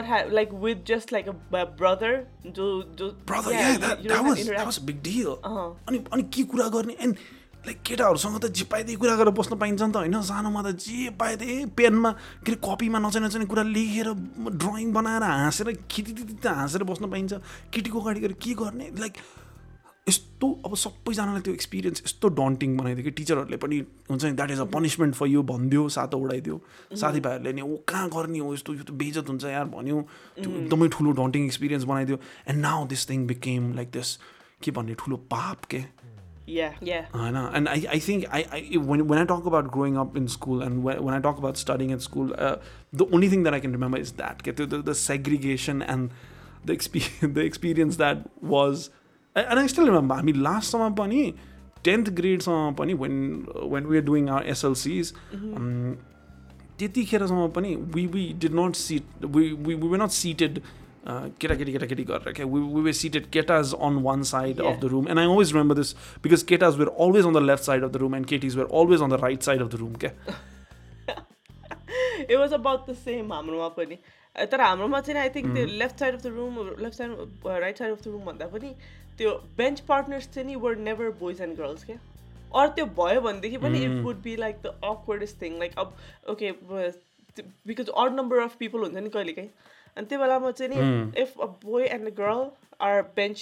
Have like with just like a, a brother, do do brother yeah was interact- was big deal अँ। अनि अनि के कुरा गर्ने? एन्ड लाइक केटाहरूसँग त जे पाइदिए कुरा गरेर बस्न पाइन्छ नि त होइन? सानोमा त जे पाइदिए पेनमा के अरे कपीमा नचाहिने नचाहिने कुरा लेखेर ड्रइङ बनाएर हाँसेर खितिति हाँसेर बस्न पाइन्छ। केटीको अगाडि गएर के गर्ने? लाइक यस्तो अब सबैजनालाई त्यो एक्सपिरियन्स यस्तो डन्टिङ बनाइदियो कि टिचरहरूले पनि हुन्छ नि that is a punishment for you भनिदियो सातो उडाइदियो। साथीभाइहरूले नि ओ कहाँ गर्ने हो यस्तो? यो त बेजत हुन्छ यार भन्यो। त्यो एकदमै ठुलो डन्टिङ एक्सपिरियन्स बनाइदियो। And now this thing became like this के भन्ने ठुलो पाप के? Yeah, yeah. होइन? And I I think I I when when I talk about growing up in school and when, when I talk about studying at school, uh, the only thing that I can remember is that get the, the, the segregation and the experience the experience that was and I still remember. I mean, last summer pani tenth grade summer pani when when we were doing our SLCs. Um, त्यतिखेरसम्म पनि we we did not sit we we, we were not seated uh, केटाकेटी केटाकेटी गरेर क्या we, we were seated ketas on one side Yeah. of the room and I always remember this because ketas were always on the left side of the room and ketis were always on the right side of the room क्या it was about the same हाम्रोमा पनि तर हाम्रोमा चाहिँ I think त्यो left side of the room left side right side of the room भन्दा पनि त्यो बेन्च पार्टनर्स चाहिँ नि were never boys and girls क्या अरू त्यो भयो भनेदेखि पनि it would be like the awkwardest thing like अब okay because odd number of people हुन्छ नि कहिलेकाहीँ अनि त्यो बेलामा चाहिँ नि if a boy and a girl are bench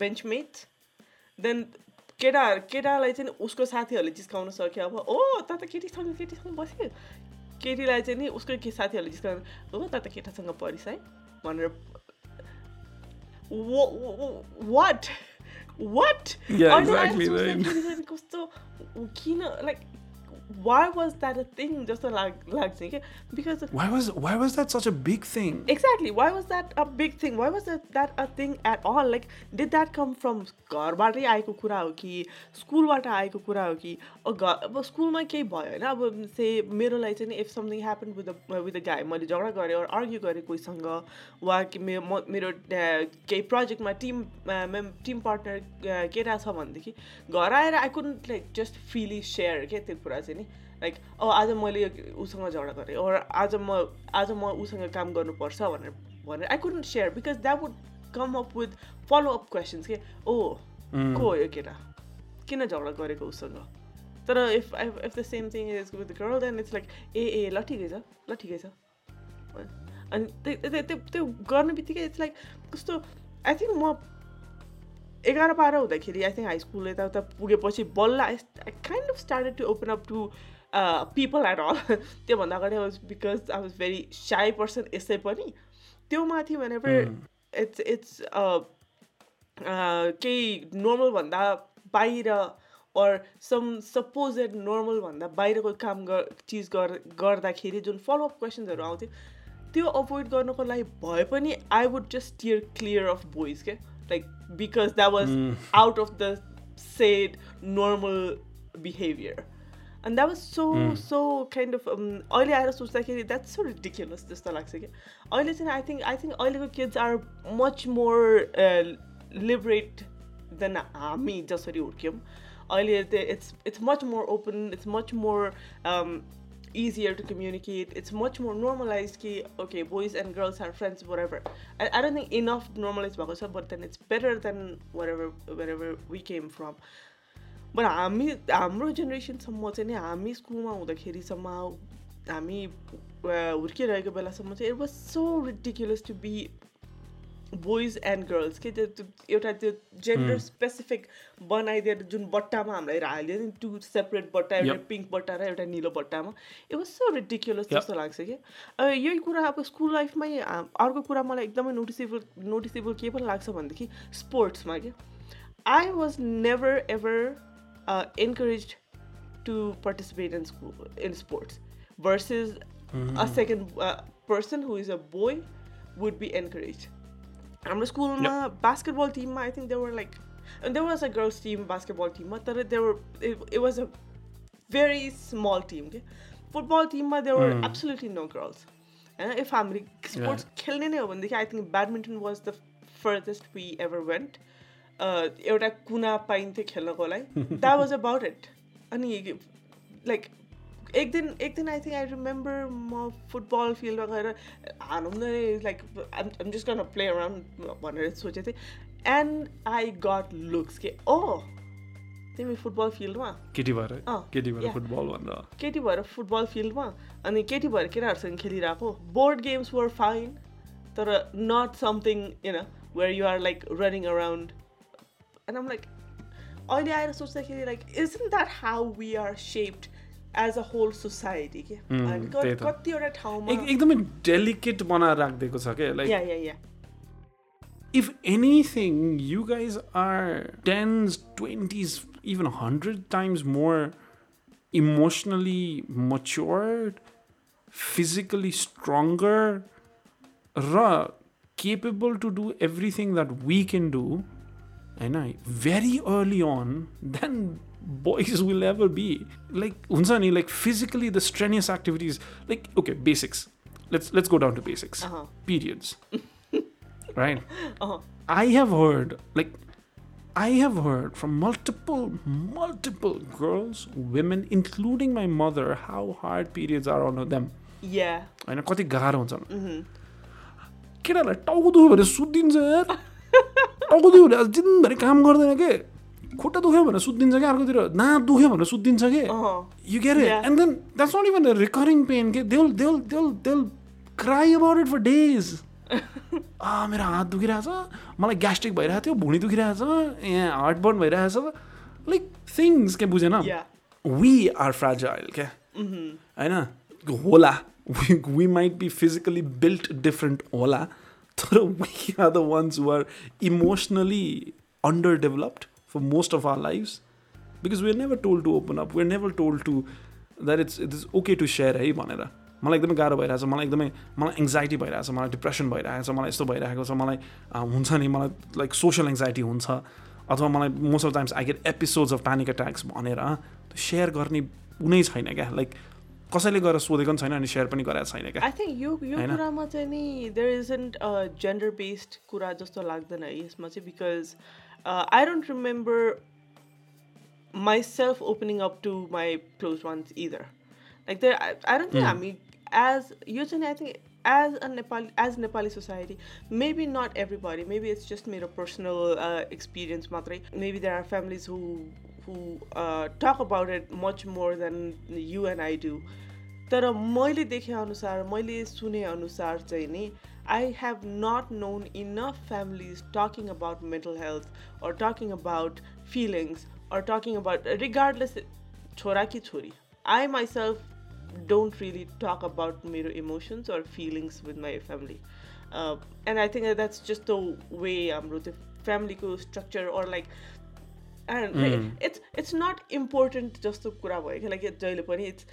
bench mates then केटा केटालाई चाहिँ उसको साथीहरूले जिस्काउन सक्यो। अब ओ त त केटीसँग केटीसँग बस्यो। केटीलाई चाहिँ नि उसको के साथीहरूले जिस्काउनु हो त त केटासँग परिस है भनेर what? What? Yeah, exactly. Then. like why was that a thing जस्तो लाग लाग्छ क्या बिकज why was why was that such a big thing Exactly. Why was that a big thing? Why was that, that a thing at all? Like, did that come from घरबाटै आएको कुरा हो कि स्कुलबाट आएको कुरा हो कि घर अब स्कुलमा केही भयो होइन अब से मेरो लागि चाहिँ if something happen with with the guy मैले झगडा गरेँ अर आर्ग्यु गरेँ कोहीसँग वा कि मेरो अ, केही प्रोजेक्टमा टिम मेम टिम पार्टनर केटा छ भनेदेखि घर आएर I couldn't like just freely share क्या त्यो कुरा चाहिँ नि लाइक अब आज मैले उसँग झगडा गरेँ और आज म आज म उसँग काम गर्नुपर्छ भनेर भनेर I couldn't share because that would come up with follow up questions के ओ को हो यो केटा? किन झगडा गरेको उसँग? तर if if the same thing is with girl then it's like ए ए ल ठिकै छ ल ठिकै छ। अनि त्यो- त्यो त्यो गर्ने बित्तिकै इट्स लाइक कस्तो आई थिङ्क म एघार बाह्र हुँदाखेरि आई थिङ्क हाई स्कुल यताउता पुगेपछि बल्ल I kind of started to open up to people at all त्योभन्दा अगाडि was because I was very shy person यसै पनि त्यो माथि भनेर इट्स इट्स केही नर्मलभन्दा बाहिर अर सम सपोजेड नर्मलभन्दा बाहिरको काम गर चिज गर गर्दाखेरि जुन फलोअप क्वेसन्सहरू आउँथ्यो त्यो अभोइड गर्नको लागि भए पनि I would just steer clear of boys क्या like because that was out of the set normal behaviour and that was so so kind of अहिले आएर सोच्दाखेरि द्याट्स सो रिडिक्युलस जस्तो लाग्छ क्या अहिले चाहिँ आई थिङ्क आई थिङ्क अहिलेको kids are much more liberate than हामी जसरी हुर्क्यौँ अहिले त्यो it's it's much more open it's much more easier to communicate. It's much more normalized. Ki, okay, boys and girls are friends, whatever. I, I don't think enough normalized भएको but then it's better than whatever wherever we came from. But हामी हाम्रो जेनेरेसनसम्म चाहिँ नि हामी स्कुलमा हुँदाखेरिसम्म हामी uh, हुर्किरहेको बेलासम्म चाहिँ it was so ridiculous to be boys and girls के त्यो एउटा त्यो जेन्डर स्पेसिफिक बनाइदिएर जुन बट्टामा हामीलाई हाल्यो नि टु सेपरेट बट्टा एउटा. पिङ्क बट्टा र एउटा निलो बट्टामा it was so ridiculous Yep. जस्तो लाग्छ कि अ, यही कुरा अब स्कुल लाइफमै अर्को कुरा मलाई एकदमै नोटिसेबल नोटिसेबल के पनि लाग्छ भनेदेखि स्पोर्ट्समा क्या I was never ever encourage to participate in school in sports a second uh, person who is a boy would be encouraged. हाम्रो स्कुलमा बास्केटबल टिममा I think there like there was a girls team basketball टिममा तर there it was a very small team के football टिममा there absolutely no girls होइन if हामीले sports खेल्ने नै हो भनेदेखि I think badminton was the furthest we ever went एउटा कुना पाइन्थ्यो खेल्नको लागि। द्याट वाज अबाउट इट अनि लाइक एक दिन एक दिन आई थिङ्क आई रिमेम्बर म फुटबल फिल्डमा गएर हानौँ न लाइक आम जस्ट गर्न प्ले अराउन्ड भनेर सोचेको थिएँ एन्ड आई गट लुक्स के ओ तिमी फुटबल फिल्डमा केटी भएर केटी भएर. फुटबल भनेर केटी भएर फुटबल फिल्डमा अनि केटी भएर केटाहरूसँग खेलिरहेको। बोर्ड गेम्स वर फाइन तर not something you were you are like running around and um like अहिले आएर सोच्दाखेरि like isn't that how we are shaped as a whole society के अनि क- त्यही त। कतिवटा ठाउँमा एक एकदमै डेलिकेट बनाएर राखिदिएको छ क्या like yeah yeah yeah if anything, you guys are tens, twenties, even hundred times more emotionally matured, physically stronger, र capable to do everything that we can do, and I very early on boys will ever be. Like हुन्छ like physically the strenuous activities, like okay, basics. Let's let's go down to basics. Uh-huh. Periods. right? Uh-huh. I have heard, like, I have heard from multiple, multiple girls, women, including my mother, how hard periods are on them. Yeah. होइन कति गाह्रो हुन्छ Mhm. केटाहरूलाई टाउको दुख्यो भने सुत्दिन्छ यार टाउको दुख्यो भने दिनभरि काम गर्दैन के खुट्टा दुख्यो भने सुत्दिन्छ क्या अर्कोतिर दाँत दुख्यो भने सुत्दिन्छ के. And then that's not even a recurring pain. Okay? They'll they'll they'll they'll cry about it for days. आ मेरो हात दुखिरहेछ मलाई ग्यास्ट्रिक भइरहेको थियो भुँडी दुखिरहेछ यहाँ हार्टबर्न भइरहेछ लाइक थिङ्स के बुझेन. वी आर फ्राजाइल क्या. होइन होला we might be physically built different होला तर we are the ones who are emotionally under developed of our lives because we are never told to open up we are never told to that it's it is okay to share है भनेर मलाई एकदमै गाह्रो भइरहेछ मलाई एकदमै मलाई anxiety भइरहेछ मलाई डिप्रेसन भइरहेछ मलाई यस्तो भइरहेको छ मलाई हुन्छ नि मलाई लाइक सोसियल एङ्जाइटी हुन्छ अथवा मलाई most of times I get episodes of panic attacks भनेर सेयर गर्ने कुनै छैन क्या लाइक कसैले गएर सोधेको पनि छैन अनि सेयर पनि गरेको छैन क्या? I think यो यो? कुरामा चाहिँ नि देयर इजन्ट जेन्डर बेस्ड कुरा जस्तो लाग्दैन यसमा चाहिँ because I don't remember myself opening up to my close ones either. Like there, I, I don't think I mean as usually I think as a Nepali as Nepali society, maybe not everybody. Maybe it's just made a personal uh, experience. Matre. Maybe there are families who who uh, talk about it much more than you and I do. तर मैले देखे अनुसार मैले सुने अनुसार चाहिँ नि I have not known enough families talking about mental health or talking about feelings or talking about regardless chora ki chori. I myself don't really talk about my emotions or feelings with my family. Uh, and I think that that's just the way I'm um, family co structure or like Mm. it's it's not important जस्तो कुरा भयो कि like जहिले पनि it's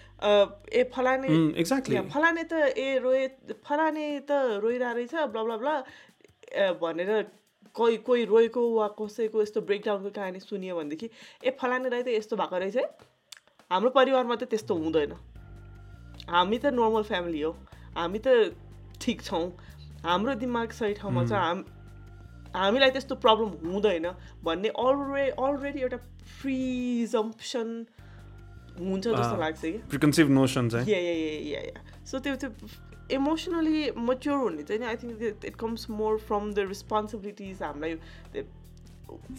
a फलाने exactly या, फलाने त ए रोए फलाने त रोइरहेको रहेछ ब्ला भनेर कोही कोही रोएको वा कसैको यस्तो ब्रेकडाउनको कहानी सुनियो भनेदेखि ए फलानेलाई त यस्तो भएको रहेछ है। हाम्रो परिवारमा त त्यस्तो हुँदैन। हामी त नर्मल फ्यामिली हो। हामी त ठिक छौँ। हाम्रो दिमाग सही ठाउँमा छ। हाम हामीलाई त्यस्तो प्रब्लम हुँदैन भन्ने अलरे अलरेडी एउटा प्रिजम्पसन हुन्छ जस्तो. लाग्छ कि। प्रिकन्सिभ नोसन चाहिँ। या या या या सो त्यो त्यो इमोसनली मच्योर हुने चाहिँ I think it comes more from the responsibilities हामीलाई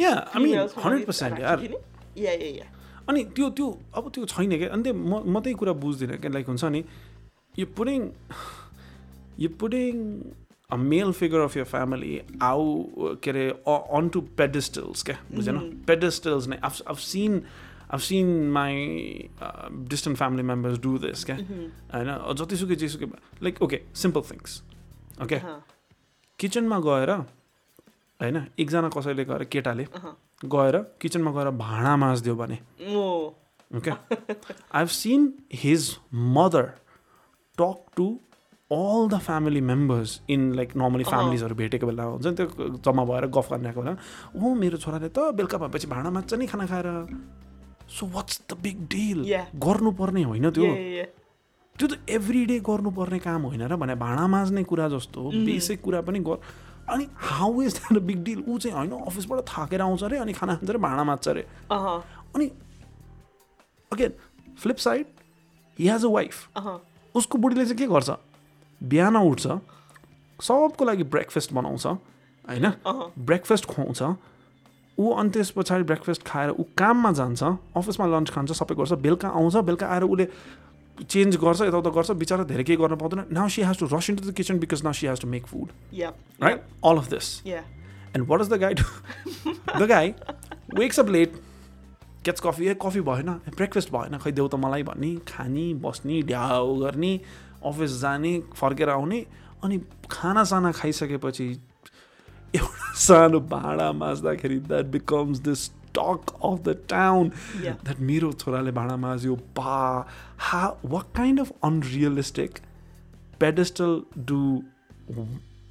yeah I mean hundred percent यार। या या या अनि त्यो त्यो अब त्यो छैन क्या। अनि त्यो म म त्यही कुरा बुझ्दिनँ क्या। लाइक हुन्छ नि यो पुडिङ यो putting a male figure of your family आउ के अरे अन टु पेडिस्टल्स क्या बुझेन पेडिस्टल्स नै I've I've seen I've seen my distant family members do this क्या होइन जतिसुकै जेसुकै like okay simple things okay किचनमा गएर होइन एकजना कसैले गएर केटाले गएर किचनमा गएर भाँडा माझ्दियो भने ओ Okay. I've seen his mother talk to all the family members in like normally अहँ। familiesहरू भेटेको बेला हुन्छ नि त्यो जम्मा भएर गफ गर्नेको बेला ओ मेरो छोराले त बेलुका भएपछि भाँडा माझ्छ नि खाना खाएर so what's the big deal. गर्नुपर्ने होइन त्यो त्यो त एभ्री डे गर्नुपर्ने काम होइन र भने भाँडा माझ्ने कुरा जस्तो बेसिक कुरा पनि गर अनि how is that big deal ऊ चाहिँ होइन अफिसबाट थाकेर आउँछ अरे अनि खाना खान्छ अरे भाँडा माझ्छ अरे अनि again flip side he has a wife उसको बुढीले चाहिँ के गर्छ बिहान उठ्छ सबको लागि ब्रेकफास्ट बनाउँछ होइन? ब्रेकफास्ट खुवाउँछ ऊ अनि त्यस पछाडि ब्रेकफास्ट खाएर ऊ काममा जान्छ अफिसमा लन्च खान्छ सबै गर्छ बेलुका आउँछ बेलुका आएर उसले चेन्ज गर्छ यताउता गर्छ बिचरा धेरै केही गर्न पाउँदैन। Now she has to rush in to the kitchen because now she has to make food right all of this what does the guy do? the guy wakes up late, gets coffee, ए coffee भएन breakfast भएन खै देऊ त मलाई भन्ने खाने बस्ने ढ्याउ गर्ने अफिस जाने फर्केर आउने अनि खानासाना खाइसकेपछि एउटा सानो भाँडा माझ्दाखेरि that becomes this talk of the town. That मेरो छोराले भाँडा माझ्यो। बा हा what kind of unrealistic pedestal do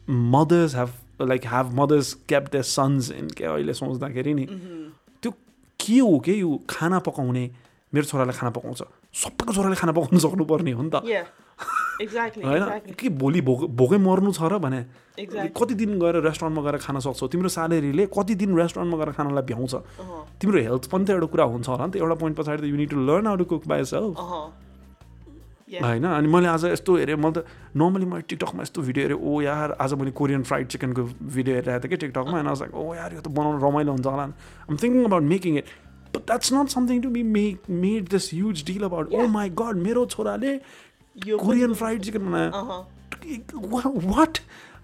mothers have like have mothers kept their sons in के अहिले सोच्दाखेरि नि? त्यो के हो के यो खाना पकाउने? मेरो छोराले खाना पकाउँछ। सबैको छोराले खाना पकाउनु सक्नुपर्ने हो नि त. होइन. के भोलि भोक भोकै मर्नु छ र भने. कति दिन गएर रेस्टुरेन्टमा गएर खान सक्छौ तिम्रो स्यालेरीले कति दिन रेस्टुरेन्टमा गएर खानालाई भ्याउँछ. तिम्रो हेल्थ पनि त एउटा कुरा हुन्छ होला नि त एउटा पोइन्ट पछाडि त you need to learn how to cook by self Uh-huh. Yeah. होइन अनि मैले आज यस्तो हेरेँ मैले त नर्मली मैले टिकटकमा यस्तो भिडियो हेरेँ ओ यार आज मैले कोरियन फ्राइड चिकनको भिडियो हेरिरहेको थिएँ कि टिकटकमा अनि लाइक ओ यार यो त बनाउनु रमाइलो हुन्छ होला आम thinking about making it but that's not something to be make made this huge deal about oh. My god मेरो छोराले कोरियन फ्राइड चिकन बनायो. वाट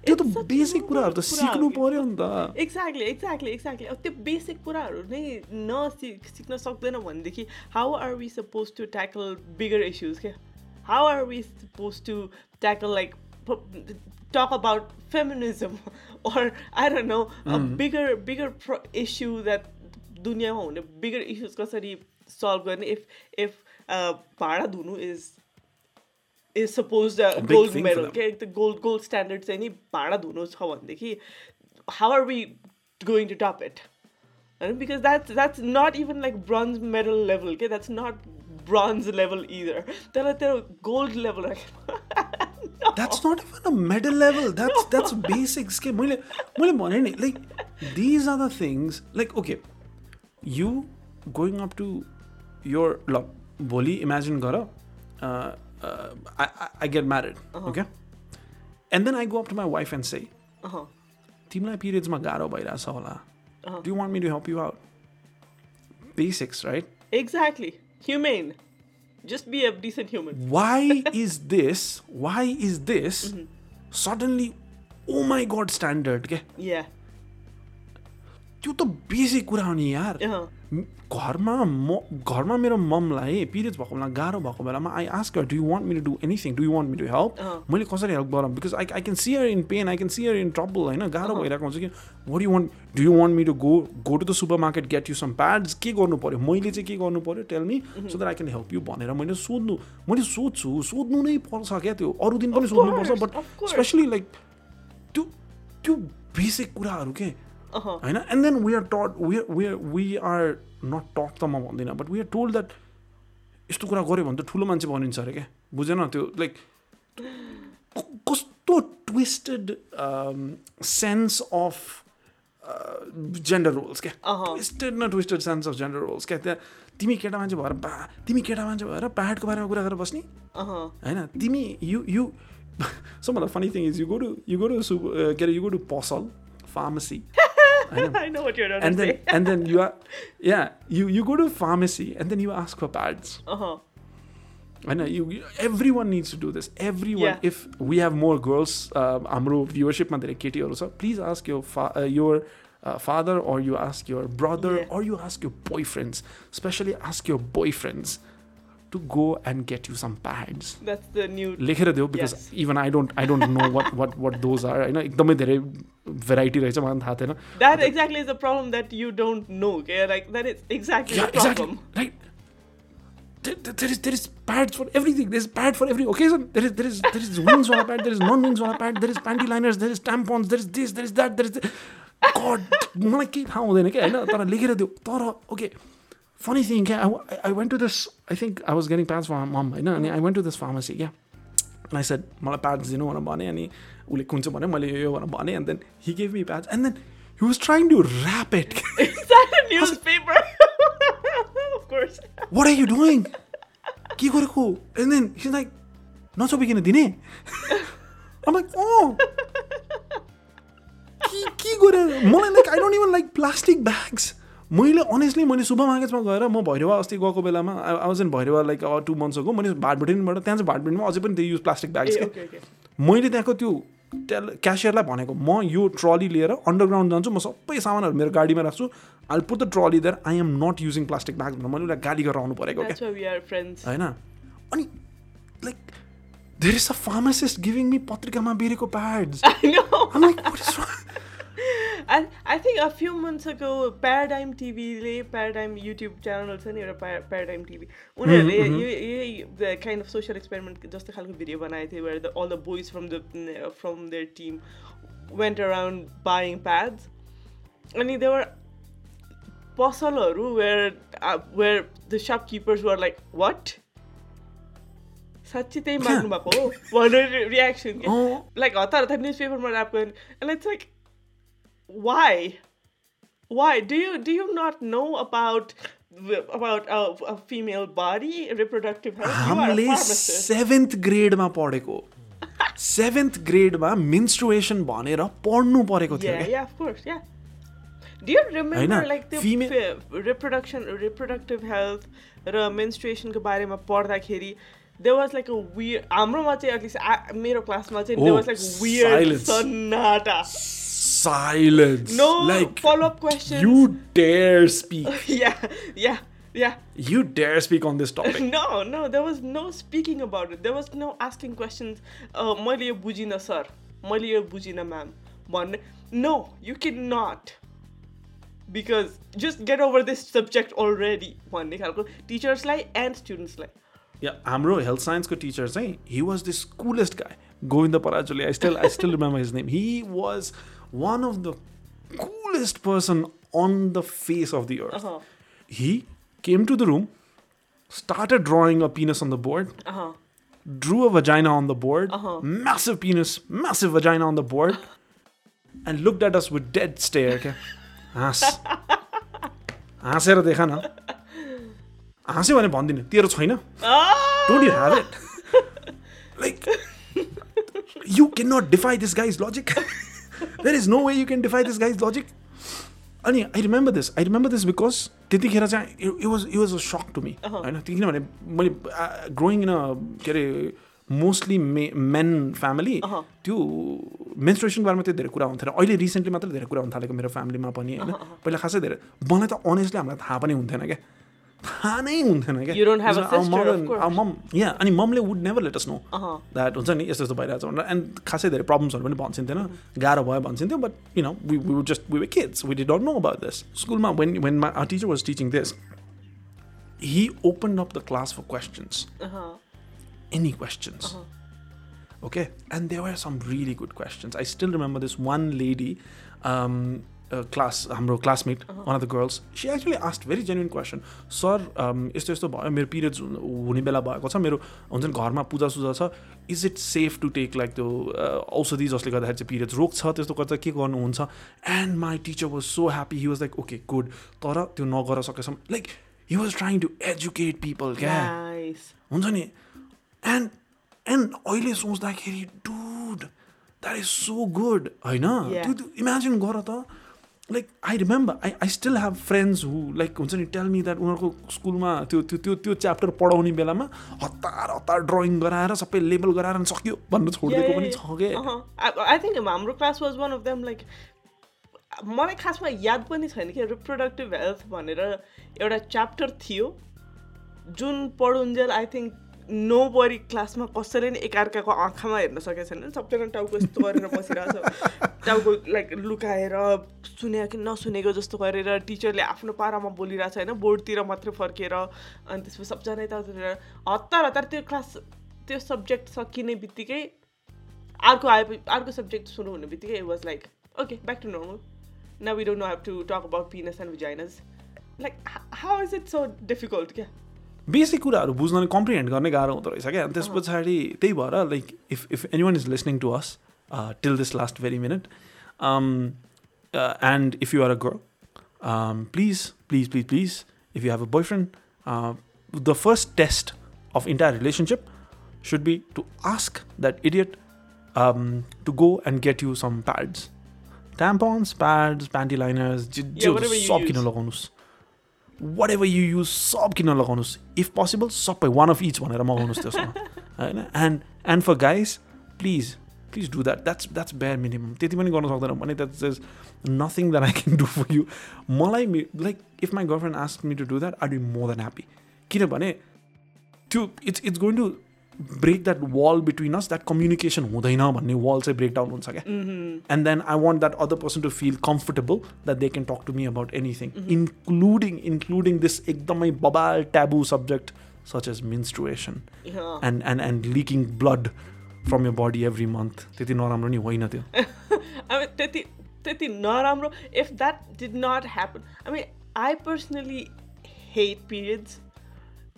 त्यो त बेसिक कुराहरू त सिक्नु हो। पऱ्यो नि त एक्ज्याक्टली एक्ज्याक्टली एक्ज्याक्टली अब त्यो बेसिक कुराहरू नै नसिक सिक्न सक्दैन भनेदेखि how are we suppose to tackle bigger issues क्या how are we suppose to tackle like talk about feminism or I don't know a bigger bigger pro- issue that दुनियाँमा हुने बिगर इस्युज कसरी solve गर्ने if if भाँडा धुनु is is suppose big gold thing for medal them. क्या त्यो gold gold standard चाहिँ नि भाँडा धुनु छ भनेदेखि how are we going to top it होइन because that's that's not even like bronze medal level के that's not bronze level either त्यसलाई त्यो gold level That's not even a medal level. That's that's basics. के मैले मैले भने नि like these are the things like okay you going up to your ल भोलि imagine गर uh, uh, I, I, I get married okay and then I go up to my wife and say Uh-huh. तिमीलाई पिरियड्समा गाह्रो भइरहेछ होला do you want me to help you out basics right Exactly. Humane. Just be a decent human. why is this why is this suddenly oh my god standard के Yeah. त्यो त basic कुरा हो नि यार Uh-huh. म- घरमा म घरमा मेरो ममलाई पिरियड्स भएको बेला गाह्रो भएको बेलामा I ask do you want me to do anything do you want me to help. मैले कसरी हेल्प गरौँ? Because I I can see you're in pain I can see you're in trouble होइन? गाह्रो भइरहेको हुन्छ कि what you want do you want me to go go to the supermarket get you some pads के गर्नु पऱ्यो मैले चाहिँ के गर्नु पऱ्यो tell me so that I can help you भनेर मैले सोध्नु मैले सोध्छु सोध्नु नै पर्छ क्या त्यो। अरू दिन पनि सोध्नुपर्छ बट. स्पेसली लाइक त्यो त्यो बेसिक कुराहरू के. होइन and then we are taught we we we are not taught त म भन्दिनँ but we are told that यस्तो कुरा गऱ्यो भने त ठुलो मान्छे बनिन्छ अरे क्या। बुझेन त्यो? लाइक कस्तो twisted sense of gender roles क्या। ट्विस्टेड न twisted sense of gender roles क्या? त्यहाँ तिमी केटा मान्छे भएर बा तिमी केटा मान्छे भएर प्याडको बारेमा कुरा गरेर बस्ने? Uh-huh. होइन तिमी यु यु सो मतलब funny thing is you go to you go to सु के अरे यु गो टु पसल pharmacy I know, I know what you're trying and to then, say. and then you are, yeah, you you go to pharmacy and then you ask for pads. Uh huh. I know you, you, Everyone needs to do this. Everyone. Yeah. If we have more girls, uh, Amru viewership mandare Katie also. Please ask your fa- uh, your uh, father or you ask your brother yeah. or you ask your boyfriends. Especially ask your boyfriends to go and get you some pads That's the new. लेखेर देऊ because Yes. Even I don't I don't know what what what those are होइन एकदमै धेरै variety रहेछ मलाई पनि थाहा थिएन That exactly is the problem that you don't know. Okay, like that is exactly Yeah, the problem. exactly. Right. There, there- there is there is pads for everything. There is pad for every occasion. There is there is there is wings on a pad. There is non wings on a pad. There is panty liners. There is tampons. There is this. There is that. There is. th- God, मलाई केही थाहा हुँदैन क्या होइन तर लेखेर दियो तर okay funny thing, yeah, I, I went to this. I think I was getting pads from my mom. You know, and I went to this pharmacy, yeah. And I said, my pads, you know, and then he gave me pads. And then he was trying to wrap it. Is that a newspaper? of course. What are you doing? And then he's like, Not so big in a dinner. I'm like, Oh. Ki, like, I don't even like plastic bags. मैले honestly मैले सुपर मार्केट्समा गएर म भैरवा अस्ति गएको बेलामा I was in Bhairahawa like two months ago मैले भाटभुटिनबाट त्यहाँ चाहिँ भाटभुटिनमा अझै पनि त्यही युज प्लास्टिक ब्याग्स. मैले त्यहाँको त्यो टेल क्यासियरलाई भनेको म यो ट्रली लिएर अन्डरग्राउन्ड जान्छु म सबै सामानहरू मेरो गाडीमा राख्छु I put the trolley there I am not using plastic bag भनेर मैले उसलाई गाली गरेर आउनु परेको. होइन? अनि like there is a pharmacist giving me पत्रिकामा बेरेको pads I think a few months ago Paradigm TV-ले Paradigm YouTube च्यानल छ नि एउटा Pa- Paradigm TV उनीहरूले यो यही the kind of social experiment जस्तो खालको भिडियो बनाएको थियो where the, all the boys from the from their team went around buying pads अनि were पसलहरू where uh, where the shopkeepers were like what साँच्ची त्यही माग्नु भएको हो भनेर रियाक्सन Oh. लाइक हतार हतार न्युज पेपरमा ऱ्याप गर्नु and it's like why why do you do you not know about about uh female body reproductive हामीले सेभेन्थ ग्रेडमा पढेको सेभेन्थ ग्रेडमा मिन्स्ट्रुएसन भनेर पढ्नु परेको थियो Yeah, क्या yeah, of course, yeah. Do you remember होइन, like the female- reproduction, reproductive health र menstruation को बारेमा पढ्दाखेरि there was like a weird हाम्रोमा चाहिँ एटलिस्ट मेरो क्लासमा चाहिँ there Oh, was like weird silence. सन्नाटा Silence. no like follow-up questions you dare speak. yeah yeah yeah You dare speak on this topic. no no there was no speaking about it there was no asking questions uh, मैले यो बुझिनँ sir मैले यो बुझिनँ ma'am भन्ने no you cannot because just get over this subject already भन्ने खालको टिचर्सलाई and स्टुडेन्ट्सलाई Yeah, हाम्रो हेल्थ साइन्सको टिचर चाहिँ he was this coolest guy Govind Parajuli I still I still remember his name he was One of the coolest person on the face of the earth. Uh-huh. He came to the room, started drawing a penis on the board, Uh-huh. drew a vagina on the board, Uh-huh. massive penis, massive vagina on the board, and looked at us with dead stare. Okay? हाँस हाँसेर देखा न हाँस्यो भने भनिदिनु तेरो छैन Ah! Don't you have it like you can not defy this guys logic there is no way you can defy this guy's logic अनि I remember this I remember this because त्यतिखेर चाहिँ it was it was a shock to me होइन किनभने मैले growing in a के अरे mostly मे main family त्यो मेन्सुरेसनको बारेमा त्यो धेरै कुरा हुन्थेन अहिले रिसेन्टली मात्र धेरै कुरा हुन थालेको मेरो फ्यामिलीमा पनि होइन पहिला खासै धेरै मलाई त अनेस्टली हामीलाई थाहा पनि हुन्थेन क्या थाहा नै हुन्थेन क्या You don't have a Our sister, mother- of course. our mom, yeah, अनि ममले would never let us know Uh-huh. That हुन्छ नि यस्तो यस्तो भइरहेको छ भनेर एन्ड खासै धेरै प्रब्लम्सहरू पनि भन्छन्थेन गाह्रो भयो भन्छन्थ्यो but you know we we would just we were kids we did not know about this स्कुलमा when when my our teacher was teaching this he opened up the class for questions Uh-huh. any questions okay and there were some really good questions i still remember this one um uh, हाम्रो one of the girls she actually asked very genuine question. Sir um, यस्तो यस्तो भयो मेरो periods हुने बेला भएको छ मेरो हुन्छ नि घरमा पूजा सुजा छ is it safe to take like त्यो uh, औषधि जसले गर्दाखेरि चाहिँ पिरियड्स रोक्छ त्यस्तो गर्दा के गर्नुहुन्छ? And my teacher was so happy he was like okay good तर त्यो नगर सकेसम्म like he was trying to educate people क्या. हुन्छ नि? एन्ड एन्ड अहिले सोच्दाखेरि dude that is so good होइन. त्यो इमेजिन गर त। Like I remember I I still have friends who like हुन्छ नि टेल मी द्याट उनीहरूको स्कुलमा त्यो त्यो त्यो त्यो च्याप्टर पढाउने बेलामा हतार हतार ड्रइङ गराएर सबै लेबल गराएर सक्यो भनेर छोडिदिएको पनि छ कि. I, I think हाम्रो class was one of them like मलाई खासमा याद पनि छैन कि रिप्रोडक्टिभ हेल्थ भनेर एउटा च्याप्टर थियो। जुन पढुन्जेल आई थिङ्क नो बडी क्लासमा कसैले नि एकअर्काको आँखामा हेर्न सकेको छैन। सबैजना टाउको यस्तो गरेर बसिरहेको छ। टाउको लाइक लुकाएर सुनेको कि नसुनेको जस्तो गरेर टिचरले आफ्नो पारामा बोलिरहेको छ होइन बोर्डतिर मात्रै फर्केर अनि त्यसपछि सबजना यताउतिर हतार हतार त्यो क्लास त्यो सब्जेक्ट सकिने बित्तिकै अर्को आए अर्को सब्जेक्ट सुरु हुने बित्तिकै it was like okay back to normal न we don't know have to talk about penis and vaginas like how is it so difficult क्या? बेसिक कुराहरू बुझ्न अनि कम्प्रिहेन्ड गर्ने गाह्रो हुँदो रहेछ क्या त्यस पछाडि त्यही भएर like if if anyone is listening to us till this last very minute and if you are a girl please please please please if you have a boyfriend the first test of entire relationship that idiot um, to go and get you some pads. Tampons, pads, panty liners, j- Yeah, j- whatever you सब. किन लगाउनुहोस् whatever you use सब किन लगाउनुहोस् if possible सबै one of each भनेर मगाउनुहोस् त्यसमा होइन and and for guys please please do that that's that's bare minimum त्यति पनि गर्न सक्दैन भने that's is nothing that I can do for you मलाई like if my girlfriend ask me to do that I be more than happy किनभने त्यो it's it's going to break that wall between us that communication हुँदैन भन्ने wall चाहिँ breakdown हुन्छ क्या and then I want that other person to feel comfortable that they can talk to me about anything including including this एकदमै बबाल taboo subject such as menstruation Yeah. And and and leaking blood from your body every month त्यति नराम्रो नि होइन त्यो I mean, त्यति त्यति नराम्रो if that did not happen. I mean, I personally hate periods.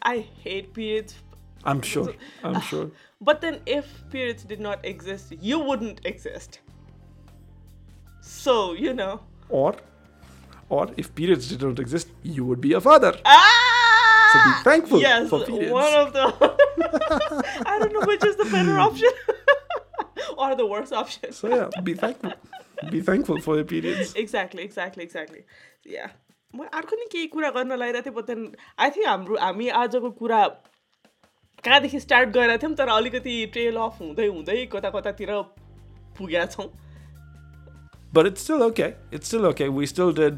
I hate periods. I'm sure I'm sure But then, if periods did not exist, you wouldn't exist. So, you know. or or if periods did not exist you would be a father Ah! So be thankful yes, for periods. one of the. I don't know which is the better option or the worst option. so yeah be thankful be thankful for your periods exactly exactly exactly yeah म अर्को नि केही कुरा गर्न लागिरहेको थिएँ but then I think हाम्रो हामी आजको कुरा कहाँदेखि स्टार्ट गरेका थियौँ तर अलिकति ट्रेल अफ हुँदै हुँदै कता कतातिर पुगेका छौँ but it's still okay it's still okay we still did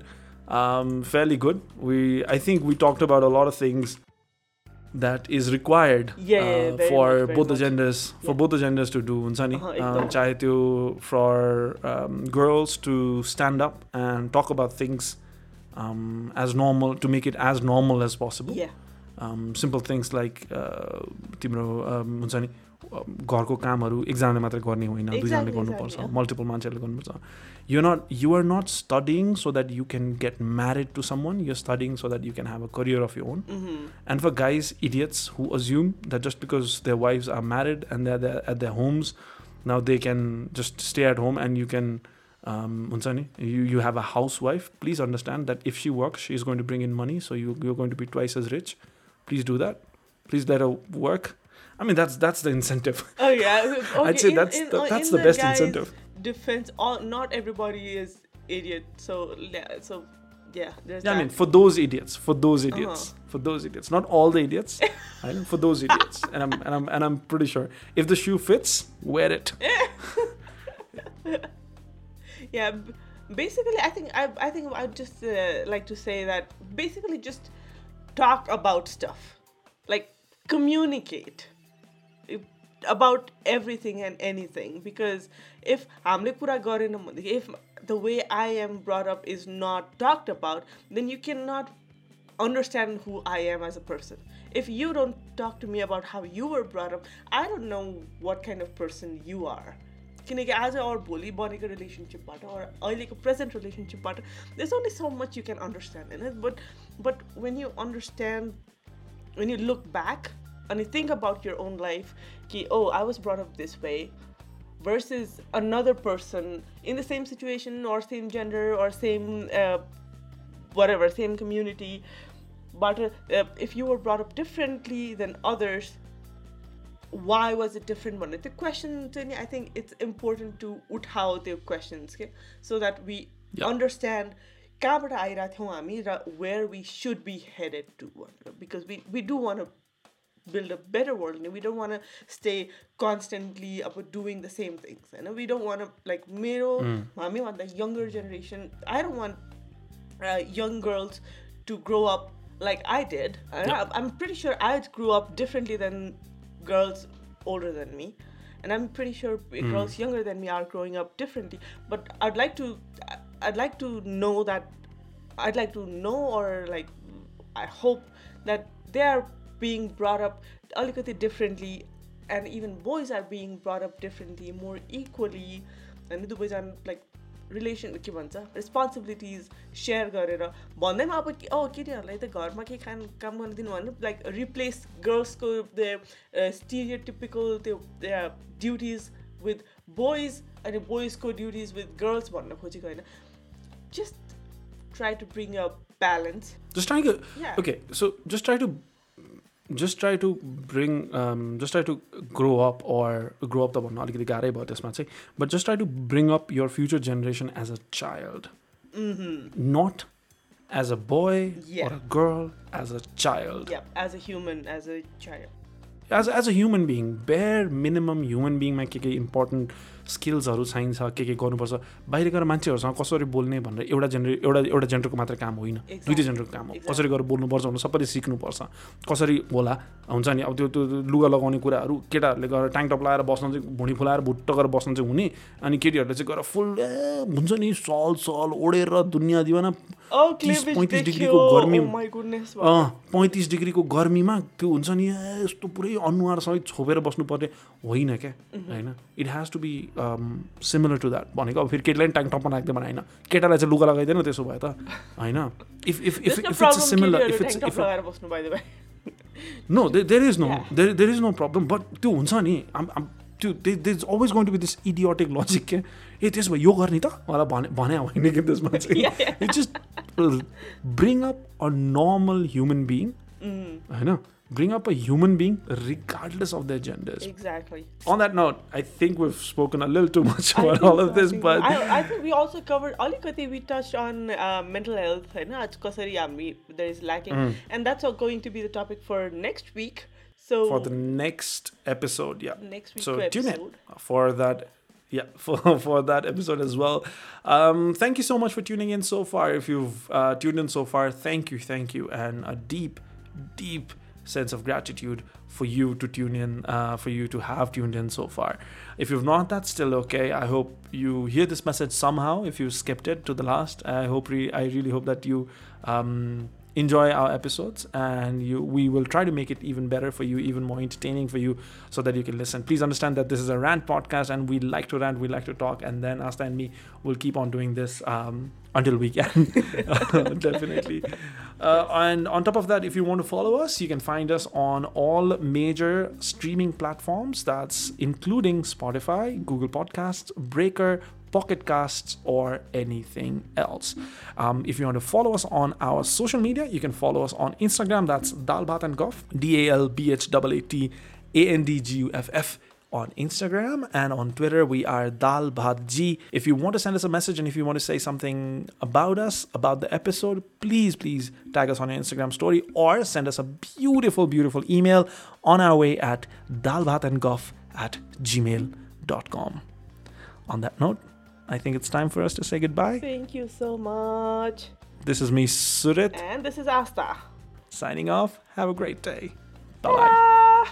um, fairly good we i think we talked about a lot of things that is required Yeah, yeah, uh, for much, both the genders for Yeah. both the genders to do हुन्छ नि Uh-huh, um। चाहे त्यो for um, girls to stand up and talk about things um, as normal to make it as normal as possible things like uh, तिम्रो um, हुन्छ नि घरको कामहरू एकजनाले मात्रै गर्ने होइन दुईजनाले गर्नुपर्छ. मल्टिपल मान्छेहरूले गर्नुपर्छ। You not you are not studying so that you can get married to someone you studying so that you can have a career of your own and for guys idiots who assume that just because their wives are married and they at the homes now they can just stay at home and you can हुन्छ नि you you have a housewife please understand that if she work she is going to bring in money so you you going to be twice as rich please do that please let her work i mean that's that's the incentive Oh yeah. Okay, i'd say in- that's in- the, that's in the best incentive Defense. All not everybody is idiot. So yeah. So yeah. There's yeah i mean for those idiots for those Uh-huh. idiots for those idiots not all the idiots I know, for those idiots and i'm and i'm and i'm pretty sure if the shoe fits wear it yeah basically i think i, I think i'd just uh, like to say that basically just talk about stuff, like communicate about everything and anything. Because if hamle pura gaur if the way I am brought up is not talked about, then you cannot understand who I am as a person. If you don't talk to me about how you were brought up, I don't know what kind of person you are. किनकि आज और भोलि बनेको रिलेसनसिपबाट or अहिलेको present रिलेसनसिपबाट there's only so much you can understand in it but but when you understand when you look back and you think about your own life ki, oh i was brought up this way versus another person in the same situation or same gender or same uh, whatever same community but uh, if you were brought up differently than others why was it different one the question to me, i think it's important to uthao the questions okay? so that we Yeah. understand कहाँबाट आइरहेको थियौँ हामी र where we should be headed to because we, we do want to build a better world and we don't want to stay constantly about doing the same things and we don't want to like मेरो हामी want the younger generation I don't want uh, young girls to grow up like I did. And I, I'm pretty sure I grew up differently than girls older than me and i'm pretty sure mm. girls younger than me are growing up differently but i'd like to i'd like to know that i'd like to know or like i hope that they are being brought up alikati differently and even boys are being brought up differently more equally and the boys i'm like relation के भन्छ responsibilities share गरेर भन्दैमा अब औ केटीहरूलाई त घरमा के खान काम गर्न दिनु भने लाइक रिप्लेस गर्ल्सको स्टिरियो टिपिकल त्यो ड्युटिज विथ बोइज अनि बोइजको ड्युटिज विथ गर्ल्स भन्न खोजेको होइन just try to bring a balance to Yeah. okay so just try to just try to bring um, just try to grow up or grow up the भन्नु अलिकति गाह्रै भयो त्यसमा चाहिँ but just try to bring up your future generation as a child not as a boy Yeah. or a girl as a child yeah as a human as a child as as a human being bare minimum human बिङमा के के important स्किल्सहरू चाहिन्छ के के गर्नुपर्छ। बाहिर गएर मान्छेहरूसँग कसरी बोल्ने भनेर एउटा जेनरे एउटा एउटा जेन्डरको मात्र काम होइन। दुइटै जेन्डरको काम हो. कसरी गएर बोल्नुपर्छ भनेर सबैले सिक्नुपर्छ। कसरी होला हुन्छ नि। अब त्यो त्यो लुगा लगाउने कुराहरू केटाहरूले गएर ट्याङ्क टप लगाएर बस्न चाहिँ भुँडी फुलाएर भुट्ट गरेर बस्न चाहिँ हुने। अनि केटीहरूले चाहिँ गएर फुल हुन्छ नि सल सल ओढेर दुनियाँ दिवाना 30, cleavage 35 डिग्रीको. गर्मी- Oh पैँतिस डिग्रीको गर्मीमा त्यो हुन्छ नि यस्तो पुरै अनुहारसँगै छोपेर बस्नुपर्ने। होइन क्या? होइन? It has to be similar to that भनेको अब फेरि केटीलाई पनि ट्याङ टपमा राख्दै भने होइन। केटालाई चाहिँ लुगा लगाइदिएन त्यसो भए त। होइन। If if if if it's similar if it's if. No there is no. There there is no problem but त्यो हुन्छ नि। त्यो they is always going to be this idiotic logic के ए त्यसो भए यो गर्ने त? मलाई भने भने होइन कि त्यसमा चाहिँ। Yeah, yeah. It just bring up a normal human Mm, होइन। bring up a human being regardless of their genders. Exactly. On that note, I think we've spoken a little too much about all of so, this, I but I, I, think we also covered Alikati. We touched on uh, mental health, and right? there is lacking, mm. and that's going to be the topic for next week. So for the next episode, yeah. Next week. So tune in for that yeah for, for that episode as well um, thank you so much for tuning in so far if you've uh, tuned in so far thank you thank you and a deep deep sense of gratitude for you to tune in uh, for you to have tuned in so far. If you've not that's still okay. I hope you hear this message somehow if you skipped it to the last. I hope re- i really hope that you um enjoy our episodes and you we will try to make it even better for you even more entertaining for you so that you can listen. Please understand that this is a rant podcast and we like to rant we like to talk and then asta and me will keep on doing this um, until we can. Definitely. Uh, and on top of that if you want to follow us you can find us on all major streaming platforms. That's including spotify google podcasts breaker Pocket Casts, or anything else. Um, if you want to follow us on our social media, you can follow us on Instagram. That's Dalbat and Goff, D A L B H A A T A N D G U F F on Instagram and on Twitter we are dalbhatg. If you want to send us a message and if you want to say something about us, about the episode, please, please tag us on your Instagram story or send us a beautiful, beautiful email on our way at dalbhatandgoff at gmail.com. On that note, I think it's time for us to say goodbye. thank you so much This is me, Surit, and this is Asta signing off. Have a great day. Bye bye. bye